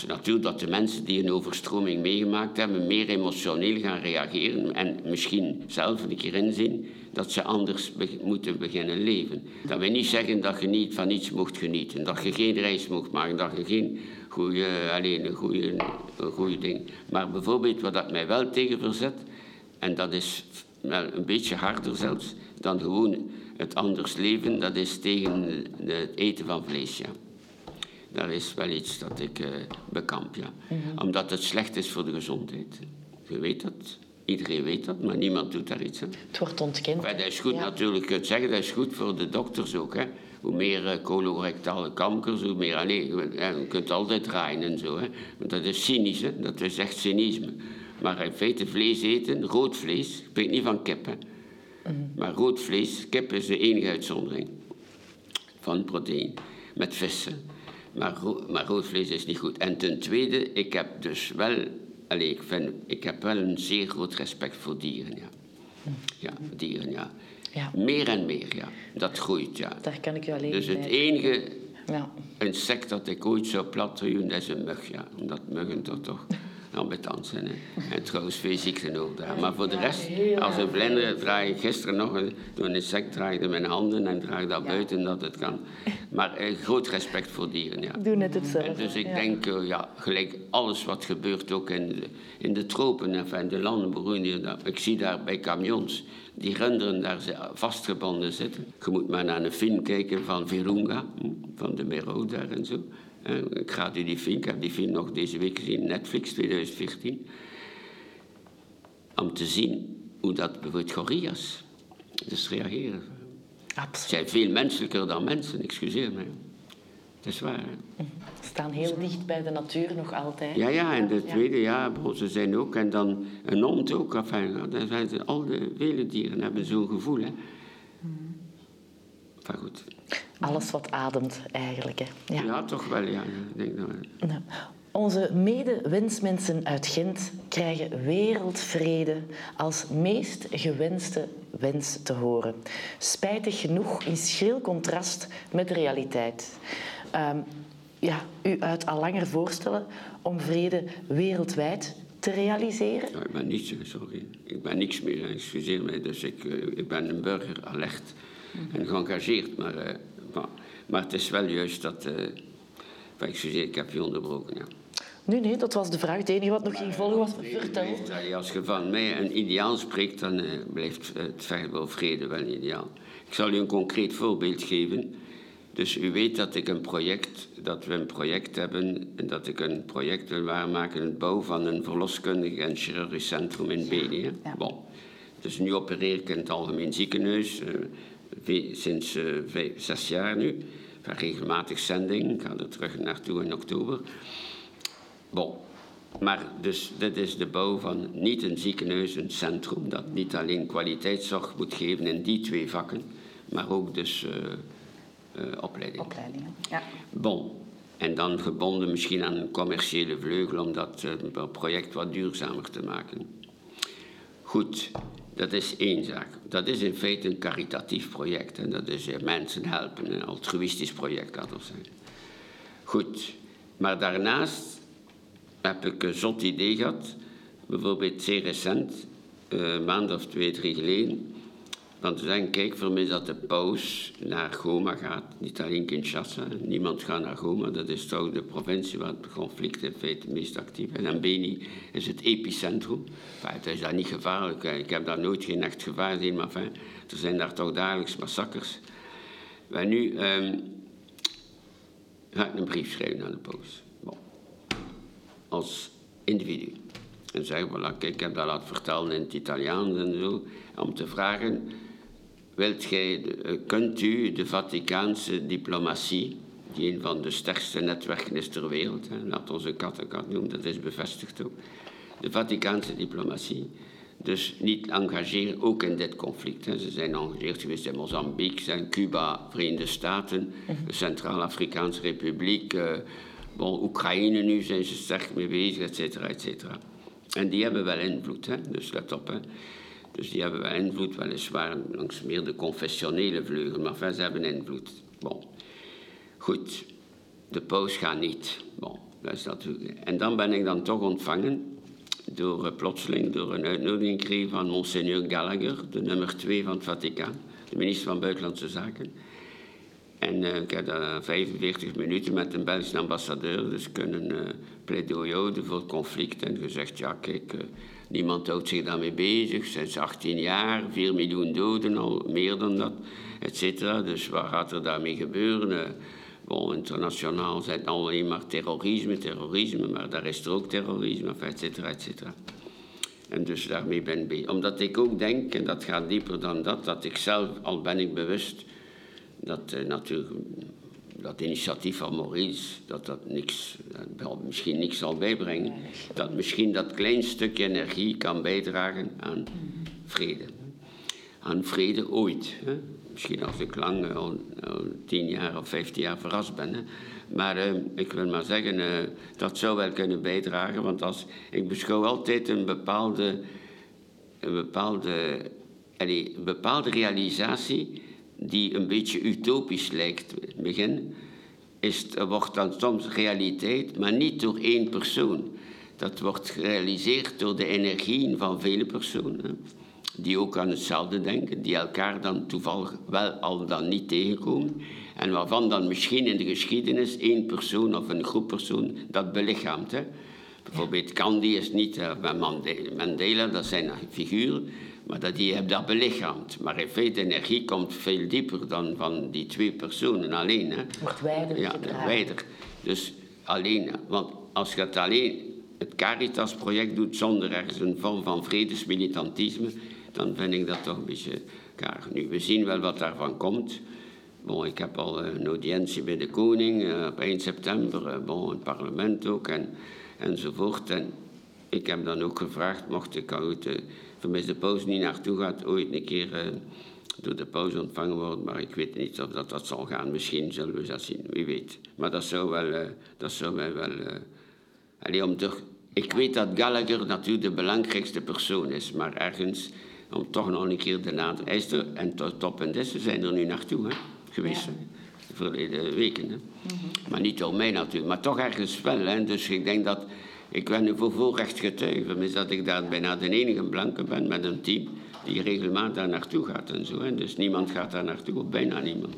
[SPEAKER 3] natuurlijk dat de mensen die een overstroming meegemaakt hebben meer emotioneel gaan reageren en misschien zelf een keer inzien dat ze anders moeten beginnen leven. Dat wil niet zeggen dat je niet van iets mocht genieten, dat je geen reis mocht maken, dat je geen goede, alleen een goede, een goede ding. Maar bijvoorbeeld wat dat mij wel tegen verzet, en dat is wel een beetje harder zelfs dan gewoon het anders leven, dat is tegen het eten van vlees. Ja. Dat is wel iets dat ik eh, bekamp, ja. Omdat het slecht is voor de gezondheid. Je weet dat. Iedereen weet dat, maar niemand doet daar iets aan.
[SPEAKER 1] Het wordt ontkend.
[SPEAKER 3] Maar dat is goed
[SPEAKER 1] Ja.
[SPEAKER 3] natuurlijk. Je kunt zeggen, dat is goed voor de dokters ook. Hè. Hoe meer eh, colorectale kankers, hoe meer... Allee, je, kunt altijd draaien en zo. Hè. Want dat is cynisch, hè. dat is echt cynisme. Maar in feite vlees eten, rood vlees, ik spreek niet van kip. Hè. Maar rood vlees, kip is de enige uitzondering van proteïne, met vissen. Maar, maar rood vlees is niet goed. En ten tweede, ik heb dus wel, allez, ik, vind, ik heb wel een zeer groot respect voor dieren. Ja, ja dieren, ja.
[SPEAKER 1] Ja.
[SPEAKER 3] Meer en meer, ja. Dat groeit, ja.
[SPEAKER 1] Daar kan ik u alleen
[SPEAKER 3] Dus het
[SPEAKER 1] bij-
[SPEAKER 3] enige
[SPEAKER 1] Ja.
[SPEAKER 3] insect dat ik ooit zou platteren, dat is een mug, ja. Omdat muggen toch toch ambetant zijn. Hè. En trouwens veel ziekten ook daar. Maar voor de rest, als een vlinder draai ik gisteren nog een, door een insect draaide mijn handen en draag dat buiten dat het kan. Maar eh, groot respect voor dieren, ja.
[SPEAKER 1] Doe net hetzelfde.
[SPEAKER 3] En dus ik denk, eh, ja, gelijk alles wat gebeurt ook in de, in de tropen, enfin, in de landen, ik zie daar bij camions, die runderen daar vastgebonden zitten. Je moet maar naar een film kijken van Virunga, hm, van de Mero daar en zo. Eh, Ik ga die film, ik heb die film nog deze week gezien, Netflix 2014. Om te zien hoe dat bijvoorbeeld gorillas dus reageren. Ze
[SPEAKER 1] Absoluut.
[SPEAKER 3] zijn veel menselijker dan mensen, excuseer me. Dat is waar. Hè?
[SPEAKER 1] Ze staan heel dicht bij de natuur nog altijd.
[SPEAKER 3] Ja, ja, en de tweede, ja, ze zijn ook, en dan een hond ook. Enfin, dan zijn ze, al de vele dieren hebben zo'n gevoel. Hè. Goed.
[SPEAKER 1] Alles wat ademt eigenlijk. Hè.
[SPEAKER 3] Ja.
[SPEAKER 1] Ja.
[SPEAKER 3] toch wel, ja. Ik denk dat wel.
[SPEAKER 1] Nou, Onze mede-wensmensen uit Gent krijgen wereldvrede als meest gewenste wens te horen. Spijtig genoeg in schril contrast met de realiteit. Ehm, ja, u uit al langer voorstellen om vrede wereldwijd te realiseren?
[SPEAKER 3] Ja, ik ben niets, sorry. Ik ben niks meer, excuseer mij. Dus ik, eh, ik ben een burger alert en geëngageerd. Maar, eh, maar, maar het is wel juist dat... eh enfin, excuseer, ik heb je onderbroken, ja.
[SPEAKER 1] Nee, nee, dat was de vraag. Het enige wat nog ging volgen was vertel.
[SPEAKER 3] Als je van mij een ideaal spreekt, dan eh, blijft het wel vrede wel een ideaal. Ik zal u een concreet voorbeeld geven. Dus u weet dat ik een project, dat we een project hebben en dat ik een project wil waarmaken, het bouw van een verloskundig en chirurgisch centrum in Beni. hè.
[SPEAKER 2] Ja.
[SPEAKER 3] Bon. Dus nu opereer ik in het algemeen ziekenhuis, eh, sinds eh, vijf, zes jaar nu. Van regelmatig zending, ik ga er terug naartoe in oktober. Bon. Maar dus dit is de bouw van niet een ziekenhuis, een centrum dat niet alleen kwaliteitszorg moet geven in die twee vakken, maar ook dus eh, eh, opleiding.
[SPEAKER 2] Opleidingen. Ja.
[SPEAKER 3] Bon. En dan gebonden misschien aan een commerciële vleugel om dat project wat duurzamer te maken. Goed, dat is één zaak. Dat is in feite een caritatief project. En dat is eh, mensen helpen, een altruïstisch project kan dat zijn. Goed, maar daarnaast heb ik een zot idee gehad. Bijvoorbeeld zeer recent, eh, een maand of twee, drie geleden. Want we zeggen, kijk, vermis dat de paus naar Goma gaat. Niet alleen Kinshasa. Niemand gaat naar Goma. Dat is toch de provincie waar het conflict in feite het meest actief is. En Beni is het epicentrum. Enfin, het is daar niet gevaarlijk. Ik heb daar nooit geen echt gevaar gezien. Maar enfin, er zijn daar toch dagelijks massacres. Maar nu ehm, ga ik een brief schrijven aan de paus. Bon als individu. En zeggen, voilà, kijk, ik heb dat laten vertellen in het Italiaans en zo, om te vragen, wilt gij, eh, kunt u de Vaticaanse diplomatie, die een van de sterkste netwerken is ter wereld, hè, laat onze kattenkat noemen, dat is bevestigd ook, de Vaticaanse diplomatie, dus niet engageren, ook in dit conflict. Hè. Ze zijn engageerd geweest in Mozambique, zijn Cuba, Verenigde Staten, de Centraal-Afrikaanse Republiek, eh, bon, Oekraïne nu zijn ze sterk mee bezig, et cetera, et cetera. En die hebben wel invloed, hè. dus let op. Hè. Dus die hebben wel invloed, weliswaar langs meer de confessionele vleugel, maar ze hebben invloed. Bon. Goed, de paus gaat niet. Bon, dat. En dan ben ik dan toch ontvangen door eh, plotseling door een uitnodiging gekregen van Monseigneur Gallagher, de nummer twee van het Vaticaan, de minister van Buitenlandse Zaken. En eh, ik heb daar 45 minuten met een Belgische ambassadeur dus kunnen eh pleidooi houden voor conflict. En gezegd, ja kijk, eh, niemand houdt zich daarmee bezig. Sinds 18 jaar, 4 miljoen doden, al meer dan dat, et cetera. Dus wat gaat er daarmee gebeuren? Bon, internationaal zijn het alleen maar terrorisme, terrorisme, maar daar is er ook terrorisme, et cetera, et cetera. En dus daarmee ben ik bezig. Omdat ik ook denk, en dat gaat dieper dan dat, dat ik zelf, al ben ik bewust dat eh, natuurlijk dat initiatief van Maurice, dat dat niks, eh, wel misschien niks zal bijbrengen. Dat misschien dat klein stukje energie kan bijdragen aan vrede. Aan vrede ooit. Hè? Misschien als ik lang, eh, al, al tien jaar of vijftien jaar verrast ben. Hè? Maar eh, ik wil maar zeggen, eh, dat zou wel kunnen bijdragen. Want als, ik beschouw altijd een bepaalde een bepaalde, een bepaalde realisatie die een beetje utopisch lijkt in het begin, is, wordt dan soms realiteit, maar niet door één persoon. Dat wordt gerealiseerd door de energieën van vele personen, die ook aan hetzelfde denken, die elkaar dan toevallig wel al dan niet tegenkomen, en waarvan dan misschien in de geschiedenis één persoon of een groep personen dat belichaamt. Bijvoorbeeld Gandhi is niet eh, Mandela, dat zijn figuren, maar dat die hebben dat belichaamd. Maar in feite, energie komt veel dieper dan van die twee personen alleen. Hè.
[SPEAKER 1] Wordt wijder
[SPEAKER 3] Ja, wijder. Dus alleen, want als je het alleen het Caritas-project doet zonder ergens een vorm van vredesmilitantisme, dan vind ik dat toch een beetje karig. Nu, we zien wel wat daarvan komt. Bon, ik heb al een audiëntie bij de koning op eind september, bon, het parlement ook en, enzovoort. En ik heb dan ook gevraagd, mocht ik uit de vermiste pauze niet naartoe gaat, ooit een keer door de pauze ontvangen worden. Maar ik weet niet of dat, dat zal gaan. Misschien zullen we dat zien, wie weet. Maar dat zou, wel, dat zou mij wel... Allee, om te, ik weet dat Gallagher natuurlijk de belangrijkste persoon is, maar ergens om toch nog een keer de nadruk. Hij is er, en Top en Dessen zijn er nu naartoe hè, geweest, ja. de verleden weken. Hè. Mhm. Maar niet door mij natuurlijk, maar toch ergens wel. Hè. Dus ik denk dat, ik ben nu voor voorrecht getuige, is dat ik daar bijna de enige blanke ben met een team die regelmatig daar naartoe gaat en zo. Hè. Dus niemand gaat daar naartoe, of bijna niemand.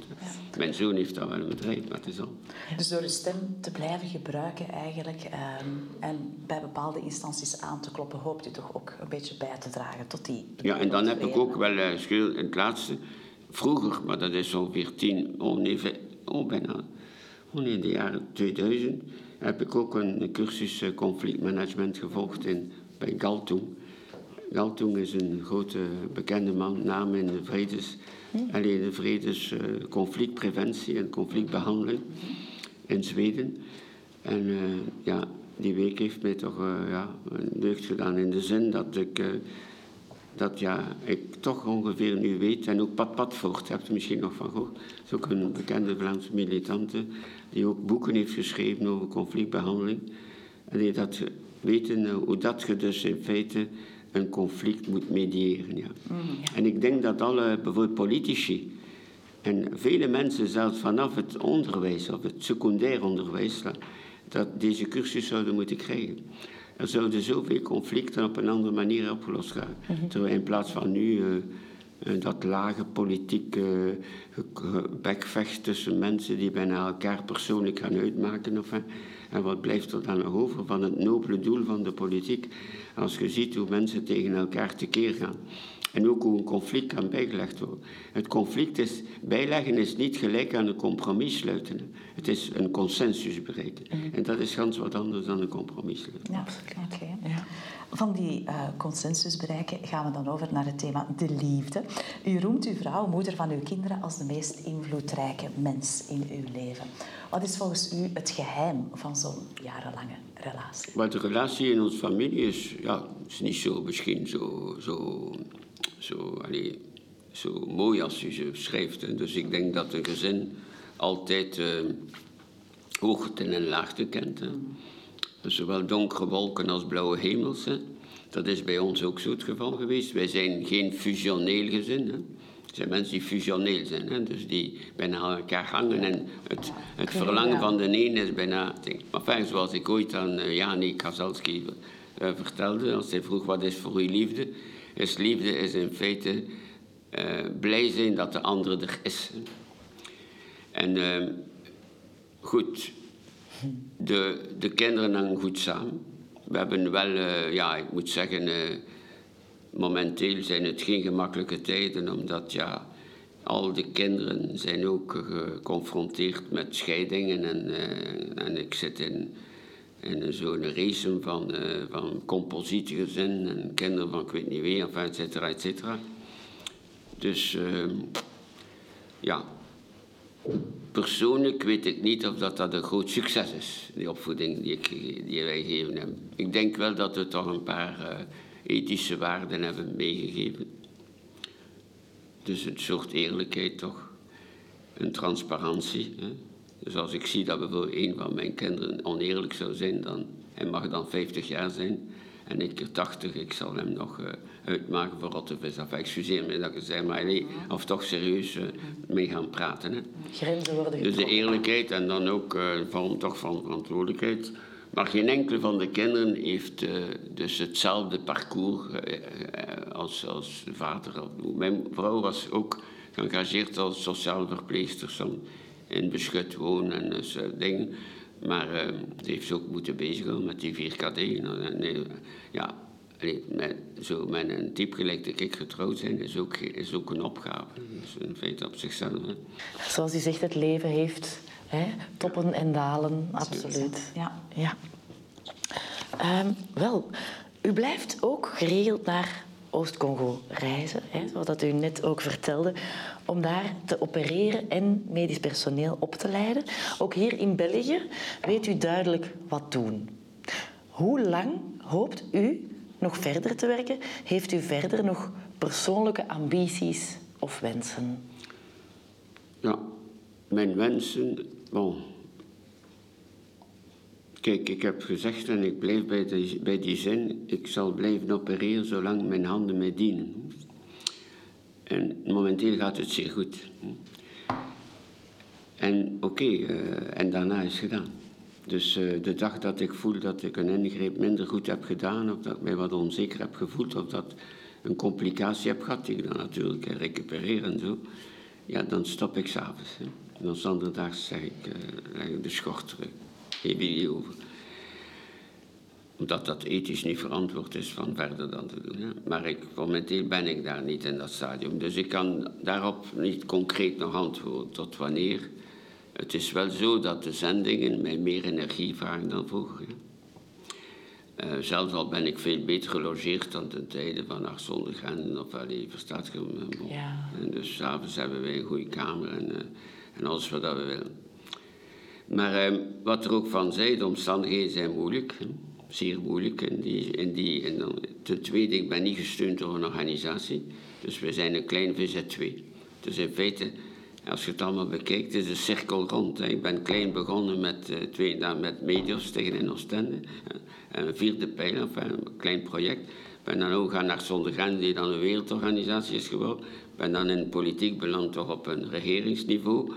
[SPEAKER 3] Mijn zoon heeft daar wel een bedrijf, maar het is al.
[SPEAKER 2] Dus door de stem te blijven gebruiken eigenlijk ehm, en bij bepaalde instanties aan te kloppen, hoopt u toch ook een beetje bij te dragen tot die...
[SPEAKER 3] Ja, en dan heb ik ook wel uh, schil in het laatste, vroeger, maar dat is ongeveer tien, oh nee, oh bijna, oh nee, in de jaren 2000, heb ik ook een cursus uh, conflictmanagement gevolgd in, bij Galtung. Galtung is een grote bekende man, naam in de vredes, alleen de vredes uh, conflictpreventie en conflictbehandeling in Zweden. En uh, ja, die week heeft mij toch uh, ja, een deugd gedaan in de zin dat ik, dat, ja, ik toch ongeveer nu weet, en ook Pat Patvoort, hebt u misschien nog van gehoord, dat is ook een bekende Vlaamse militante, die ook boeken heeft geschreven over conflictbehandeling. En die dat weten hoe dat je dus in feite een conflict moet mediëren. Ja. Mm, en ik denk dat alle, bijvoorbeeld politici en vele mensen, zelfs vanaf het onderwijs of het secundair onderwijs, dat deze cursus zouden moeten krijgen. Er zouden zoveel conflicten op een andere manier opgelost gaan. Mhm. Terwijl in plaats van nu uh, dat lage politieke uh, bekvecht tussen mensen die bijna elkaar persoonlijk gaan uitmaken. Of, en wat blijft er dan nog over van het nobele doel van de politiek? Als je ziet hoe mensen tegen elkaar tekeer gaan. En ook hoe een conflict kan bijgelegd worden. Het conflict is, bijleggen is niet gelijk aan een compromis sluiten. Het is een consensus bereiken. Mhm. En dat is ganz wat anders dan een compromis sluiten.
[SPEAKER 2] Ja, absoluut. Ja. Van die uh, consensus bereiken gaan we dan over naar het thema de liefde. U roemt uw vrouw, moeder van uw kinderen, als de meest invloedrijke mens in uw leven. Wat is volgens u het geheim van zo'n jarenlange relatie?
[SPEAKER 3] Maar de relatie in onze familie is, ja, is niet zo misschien zo, zo, zo, allez, zo mooi als u ze schrijft. Dus ik denk dat een gezin altijd uh, hoogte en laagte kent. Hè. Dus zowel donkere wolken als blauwe hemels. Hè. Dat is bij ons ook zo het geval geweest. Wij zijn geen fusioneel gezin. Hè. Er zijn mensen die fusioneel zijn, hè? dus die bijna aan elkaar hangen. En het, het verlangen van de een is bijna... Maar fijn, zoals ik ooit aan uh, Jani Kazalski uh, vertelde, als hij vroeg wat is voor u liefde, is liefde is in feite uh, blij zijn dat de andere er is. En ehm, goed, de, de kinderen hangen goed samen. We hebben wel, ja, ik moet zeggen momenteel zijn het geen gemakkelijke tijden, omdat ja, al de kinderen zijn ook geconfronteerd met scheidingen. En, uh, en ik zit in, in zo'n race van, uh, van compositiegezinnen en kinderen van ik weet niet wie, enfin, et cetera, et cetera. Dus uh, ja, persoonlijk weet ik niet of dat, dat een groot succes is, die opvoeding die, ik, die wij gegeven hebben. Ik denk wel dat we toch een paar ethische waarden hebben meegegeven. Dus een soort eerlijkheid toch, een transparantie. Hè? Dus als ik zie dat bijvoorbeeld een van mijn kinderen oneerlijk zou zijn, dan, hij mag dan 50 jaar zijn en ik 80, ik zal hem nog uh, uitmaken voor rottevis. Of excuseer me dat ik zeg, maar nee, of toch serieus uh, mee gaan praten. Hè?
[SPEAKER 1] Grenzen worden
[SPEAKER 3] Dus de eerlijkheid en dan ook uh, vorm toch van verantwoordelijkheid. Maar geen enkele van de kinderen heeft uh, dus hetzelfde parcours uh, als, als de vader. Mijn vrouw was ook geëngageerd als sociale verpleegster in beschut wonen en dus, dingen. Maar ze heeft ook moeten bezighouden met die 4KD. Nee, ja, met, zo met een type gelijk dat ik getrouwd zijn is ook, is ook een opgave. Dat is een feit op zichzelf.
[SPEAKER 1] Zoals u zegt, het leven heeft Hè? Toppen en dalen, absoluut. Ja. ja. Um, wel, u blijft ook geregeld naar Oost-Congo reizen, hè, zoals dat u net ook vertelde, om daar te opereren en medisch personeel op te leiden. Ook hier in België weet u duidelijk wat doen. Hoe lang hoopt u nog verder te werken? Heeft u verder nog persoonlijke ambities of wensen?
[SPEAKER 3] Ja, mijn wensen. Kijk, ik heb gezegd en ik blijf bij bij die zin: ik zal blijven opereren zolang mijn handen mij dienen. En momenteel gaat het zeer goed. En oké, eh, en daarna is het gedaan. Dus eh, de dag dat ik voel dat ik een ingreep minder goed heb gedaan, of dat ik mij wat onzeker heb gevoeld, of dat een complicatie heb gehad, die ik dan natuurlijk recupereer en zo, ja, dan stop ik s'avonds. En dan zondags zeg ik, uh, leg de schort terug. Geen over. Omdat dat ethisch niet verantwoord is van verder dan te doen. Maar ik, momenteel ben ik daar niet in dat stadium. Dus ik kan daarop niet concreet nog antwoorden tot wanneer. Het is wel zo dat de zendingen mij meer energie vragen dan vroeger. Uh, zelfs al ben ik veel beter gelogeerd dan ten tijde van Nacht zonder grenzen of allee, verstaat je Ja. En dus s'avonds hebben wij een goede kamer en, uh, en alles wat we willen. Maar uh, wat er ook van zei, de omstandigheden zijn moeilijk. Hè? Zeer moeilijk. En die, in die, dan, ten tweede, ik ben niet gesteund door een organisatie. Dus we zijn een klein VZ2. Dus in feite als je het allemaal bekijkt, is de cirkel rond. Ik ben klein begonnen met, uh, twee, met Medios tegen in Oostende. En een vierde pijl, enfin, een klein project. Ik ben dan ook gaan naar Zonder Grenzen, die dan een wereldorganisatie is geworden. Ik ben dan in politiek beland toch op een regeringsniveau.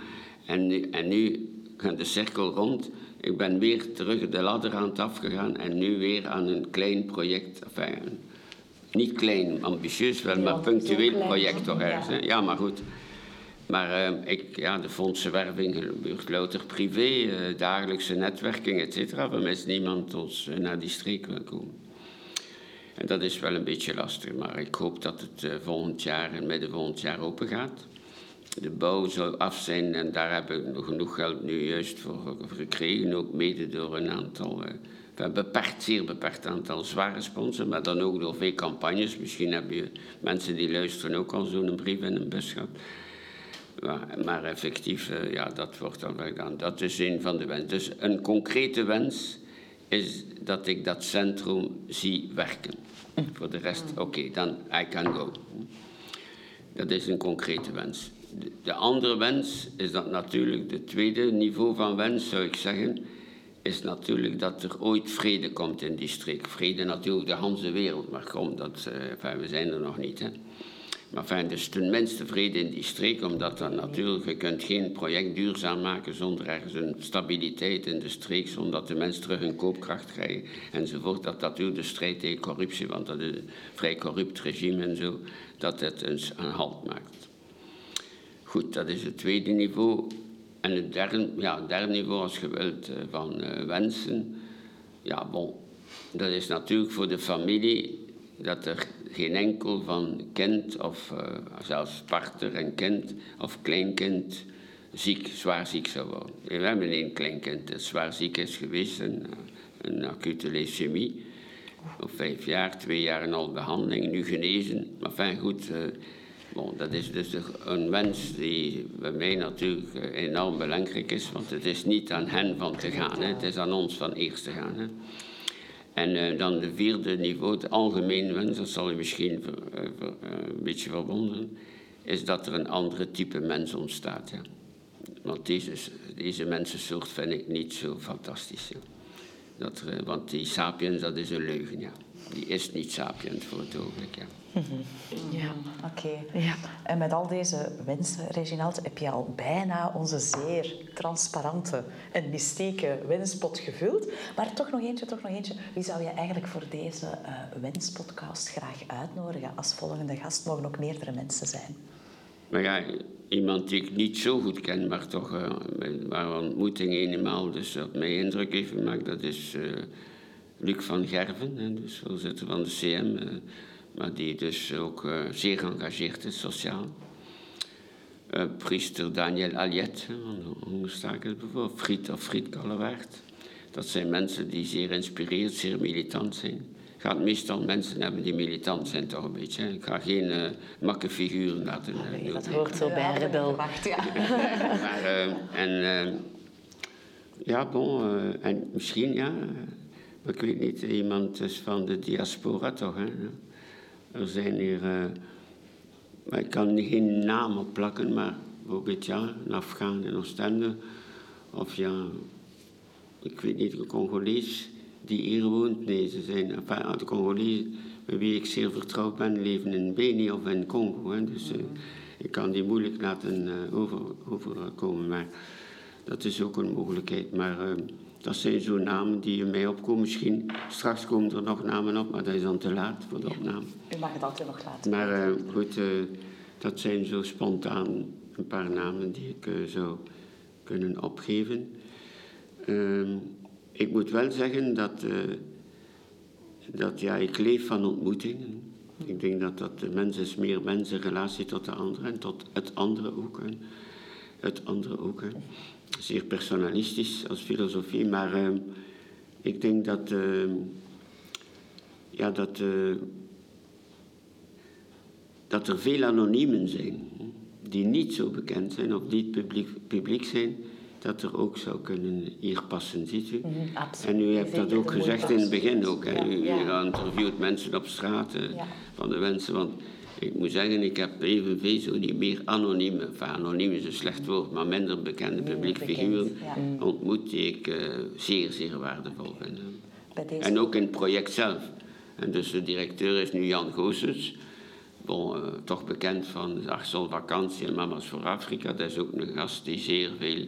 [SPEAKER 3] En nu, en nu gaat de cirkel rond. Ik ben weer terug de ladder aan het afgegaan en nu weer aan een klein project. Enfin, niet klein, ambitieus wel, maar punctueel project toch ergens. Ja, maar goed. Maar uh, ik, ja, de fondsenwerving gebeurt louter privé, uh, dagelijkse netwerking, et cetera. Waarmee niemand ons uh, naar die streek wil komen. En dat is wel een beetje lastig, maar ik hoop dat het volgend jaar en midden volgend jaar open gaat. De bouw zal af zijn en daar heb ik nog genoeg geld nu juist voor gekregen, ook mede door een aantal, een beperkt, zeer beperkt aantal zware sponsoren, maar dan ook door veel campagnes. Misschien heb je mensen die luisteren ook al zo'n brief in een bus gehad. Maar, effectief, eh, ja, dat wordt dan gedaan. Dat is een van de wensen. Dus een concrete wens is dat ik dat centrum zie werken. Voor de rest, oké, dan I can go. Dat is een concrete wens. De, andere wens is dat natuurlijk, de tweede niveau van wens zou ik zeggen, is natuurlijk dat er ooit vrede komt in die streek. Vrede natuurlijk de hele wereld, maar kom, dat, uh, we zijn er nog niet. Hè. Maar fijn, dus tenminste vrede in die streek, omdat dan natuurlijk, je kunt geen project duurzaam maken zonder ergens een stabiliteit in de streek, zonder dat de mensen terug een koopkracht krijgen enzovoort. Dat natuurlijk de strijd tegen corruptie, want dat is een vrij corrupt regime en zo, dat het eens een halt maakt. Goed, dat is het tweede niveau. En het derde, ja, derde niveau, als je wilt, eh, van uh, wensen. Ja, bon, dat is natuurlijk voor de familie dat er geen enkel van kind of uh, zelfs partner en kind of kleinkind ziek, zwaar ziek zou worden. We hebben één kleinkind dat zwaar ziek is geweest, een, een acute leukemie. Op vijf jaar, twee jaar en al behandeling, nu genezen. Maar fijn, goed, bon, dat is dus een wens die bij mij natuurlijk eh, enorm belangrijk is. Want het is niet aan hen van te gaan, hè. het is aan ons van eerst te gaan. Hè. En uh, dan de vierde niveau, het algemeen wens, dat zal je misschien ver, uh, een beetje verwonderen, is dat er een andere type mens ontstaat. Ja. Want deze, deze mensensoort vind ik niet zo fantastisch. Dat want die sapiens, dat is een leugen. Ja. Die is niet sapiens voor het ogenblik. Ja.
[SPEAKER 2] Ja. Oké. Ja. En met al deze wensen, Reginald, heb je al bijna onze zeer transparante en mystieke wenspot gevuld. Maar toch nog eentje, toch nog eentje. Wie zou je eigenlijk voor deze uh, wenspodcast graag uitnodigen? Als volgende gast mogen ook meerdere mensen zijn.
[SPEAKER 3] Maar ja, iemand die ik niet zo goed ken, maar toch uh, waar ontmoeting eenmaal dus op mij indruk heeft gemaakt, dat is uh, Luc van Gerven, hè, dus voorzitter van de CM. Uh, maar die dus ook uh, zeer geëngageerd is sociaal. Uh, priester Daniel Aliet, van Hongerstakel bijvoorbeeld, Friet of Friet Kallewaard. Dat zijn mensen die zeer inspireerd, zeer militant zijn. gaat meestal mensen hebben die militant zijn, toch een beetje. hè. Ik ga geen eh makke figuren laten eh, doen.
[SPEAKER 1] Dat hoort zo bij een rebel.
[SPEAKER 2] Wacht, ja.
[SPEAKER 3] Maar, eh, en eh, ja, bon, eh, en misschien, ja, eh, ik weet niet, iemand is van de diaspora toch, hè. Er zijn hier, eh, ik kan geen naam op plakken, maar bijvoorbeeld, ja, een Afghaan in Oostende, of ja, ik weet niet, een Congolees die hier woont. Nee, ze zijn, enfin, de Congolees met wie ik zeer vertrouwd ben, leven in Beni of in Congo. Hè. Dus eh, ik kan die moeilijk laten eh, over, overkomen. Maar dat is ook een mogelijkheid. Maar eh, dat zijn zo namen die in mij opkomen. Misschien straks komen er nog namen op, maar dat is dan te laat voor de opname.
[SPEAKER 2] U mag het altijd nog laten.
[SPEAKER 3] Maar eh, goed, eh, dat zijn zo spontaan een paar namen die ik eh, zou kunnen opgeven. Ehm, ik moet wel zeggen dat, dat ja, ik leef van ontmoetingen. Ik denk dat dat de mens is meer mens in relatie tot de andere en tot het andere ook. Hè. Het andere ook. Hè. Zeer personalistisch als filosofie, maar ehm, ik denk dat, ehm, ja, dat eh, dat er veel anoniemen zijn die niet zo bekend zijn of niet publiek, publiek zijn, dat er ook zou kunnen hier passen, ziet u?
[SPEAKER 1] absoluut.
[SPEAKER 3] En u hebt dat ook gezegd in het begin ook. Hè?
[SPEAKER 1] Ja,
[SPEAKER 3] U,
[SPEAKER 1] ja.
[SPEAKER 3] interviewt mensen op straat eh, van de mensen. Want ik moet zeggen, ik heb evenveel zo die meer anonieme, enfin, anoniem is een slecht woord, maar minder bekende publiek
[SPEAKER 2] bekend,
[SPEAKER 3] figuren
[SPEAKER 2] ja.
[SPEAKER 3] ontmoet die ik eh, zeer, zeer waardevol vind.
[SPEAKER 2] deze
[SPEAKER 3] En ook in het project zelf. En dus de directeur is nu Jan Goossens. Bon, eh, toch bekend van de Arsenal Vakantie en Mama's voor Afrika. Dat is ook een gast die zeer veel,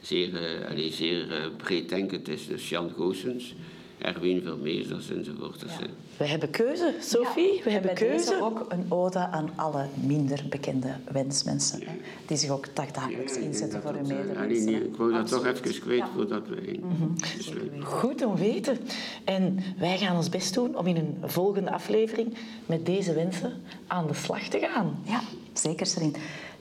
[SPEAKER 3] zeer, allee, zeer eh, breeddenkend is. Dus Jan Goossens, Erwin Vermeers, enzovoort. Dat zijn-
[SPEAKER 1] We hebben keuze, Sophie.
[SPEAKER 2] Ja,
[SPEAKER 1] We
[SPEAKER 2] en
[SPEAKER 1] hebben
[SPEAKER 2] deze
[SPEAKER 1] keuze.
[SPEAKER 2] ook een ode aan alle minder bekende wensmensen. Hè, die zich ook dagelijks
[SPEAKER 3] Ja,
[SPEAKER 2] inzetten voor hun
[SPEAKER 3] eh,
[SPEAKER 2] medemensen.
[SPEAKER 3] allee,
[SPEAKER 2] hè.
[SPEAKER 3] nee, Ik wou dat toch even kwijt
[SPEAKER 2] Ja. Mhm.
[SPEAKER 3] voordat we in. besluiten.
[SPEAKER 1] Goed om weten. En wij gaan ons best doen om in een volgende aflevering met deze wensen aan de slag te gaan.
[SPEAKER 2] Ja, zeker, Serine.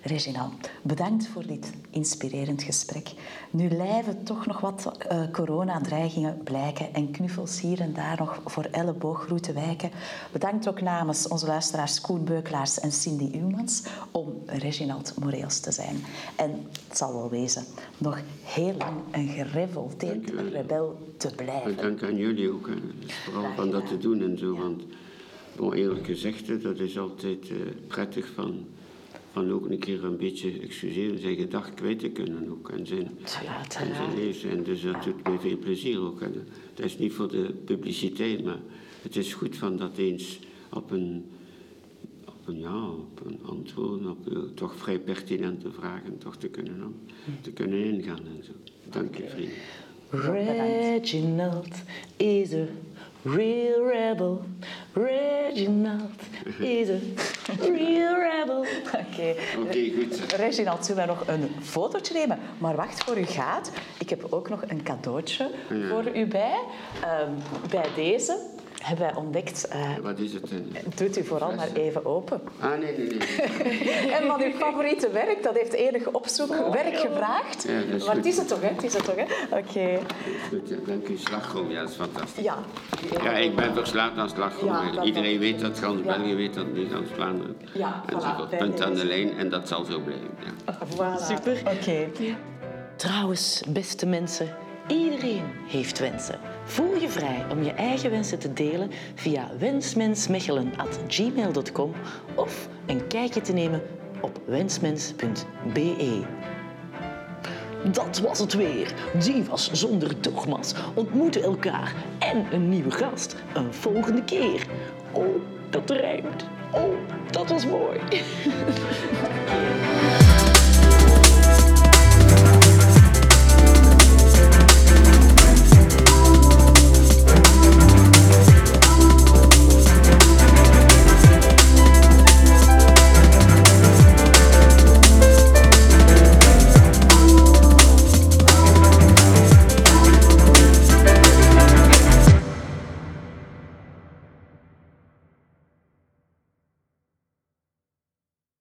[SPEAKER 2] Reginald, bedankt voor dit inspirerend gesprek. Nu lijven toch nog wat eh, coronadreigingen blijken en knuffels hier en daar nog voor ellebooggroeten wijken. Bedankt ook namens onze luisteraars Koen Beukelaars en Cindy Uwmans om Reginald Moreels te zijn. En het zal wel wezen, nog heel lang een gerevolteerd rebel te blijven.
[SPEAKER 3] dank aan jullie ook. Hè. Dus vooral van dat te doen en zo. Want bon, eerlijk gezegd, dat is altijd eh, prettig van, van ook een keer een beetje, excuseren, zijn gedacht kwijt te kunnen ook. En zijn,
[SPEAKER 1] Uiteraard.
[SPEAKER 3] en zijn leven. En dus dat doet mij veel plezier ook. En dat is niet voor de publiciteit, maar het is goed van dat eens op een, op een, ja, op een antwoord, op toch vrij pertinente vragen toch te kunnen, te kunnen ingaan en zo. Dank je, vrienden.
[SPEAKER 1] Reginald is a real rebel. Reginald is a real rebel.
[SPEAKER 2] Oké.
[SPEAKER 3] Oké, goed.
[SPEAKER 2] Reginald, zullen wij nog een fotootje nemen? Maar wacht, voor u gaat. Ik heb ook nog een cadeautje voor u bij. Ehm, bij deze hebben wij ontdekt... eh,
[SPEAKER 3] Wat is het
[SPEAKER 2] doet u vooral maar even open.
[SPEAKER 3] Ah, nee, nee, nee.
[SPEAKER 2] En van uw favoriete werk, dat heeft enige opzoekwerk gevraagd.
[SPEAKER 3] Ja, dat is
[SPEAKER 2] maar het is het toch, hè? Het is het toch, hè? Oké.
[SPEAKER 3] Goed, ja, dank u. Slagroom, ja, dat is fantastisch.
[SPEAKER 2] Ja.
[SPEAKER 3] Ja, ik ben verslaafd aan slagroom.
[SPEAKER 2] Ja,
[SPEAKER 3] Iedereen weet dat, gans
[SPEAKER 2] Ja.
[SPEAKER 3] België weet dat, nu gans Vlaanderen.
[SPEAKER 2] Ja, voilà,
[SPEAKER 3] Enzovoort.
[SPEAKER 2] bij
[SPEAKER 3] Punt aan de lijn en dat zal zo blijven. Ja.
[SPEAKER 2] Voilà.
[SPEAKER 1] Super.
[SPEAKER 2] Oké.
[SPEAKER 1] Trouwens, beste mensen, iedereen heeft wensen. Voel je vrij om je eigen wensen te delen via wensmensmechelen.gmail.com of een kijkje te nemen op wensmens.be. Dat was het weer. Divas zonder dogma's ontmoeten elkaar en een nieuwe gast een volgende keer. Oh, dat rijmt. Oh, dat was mooi.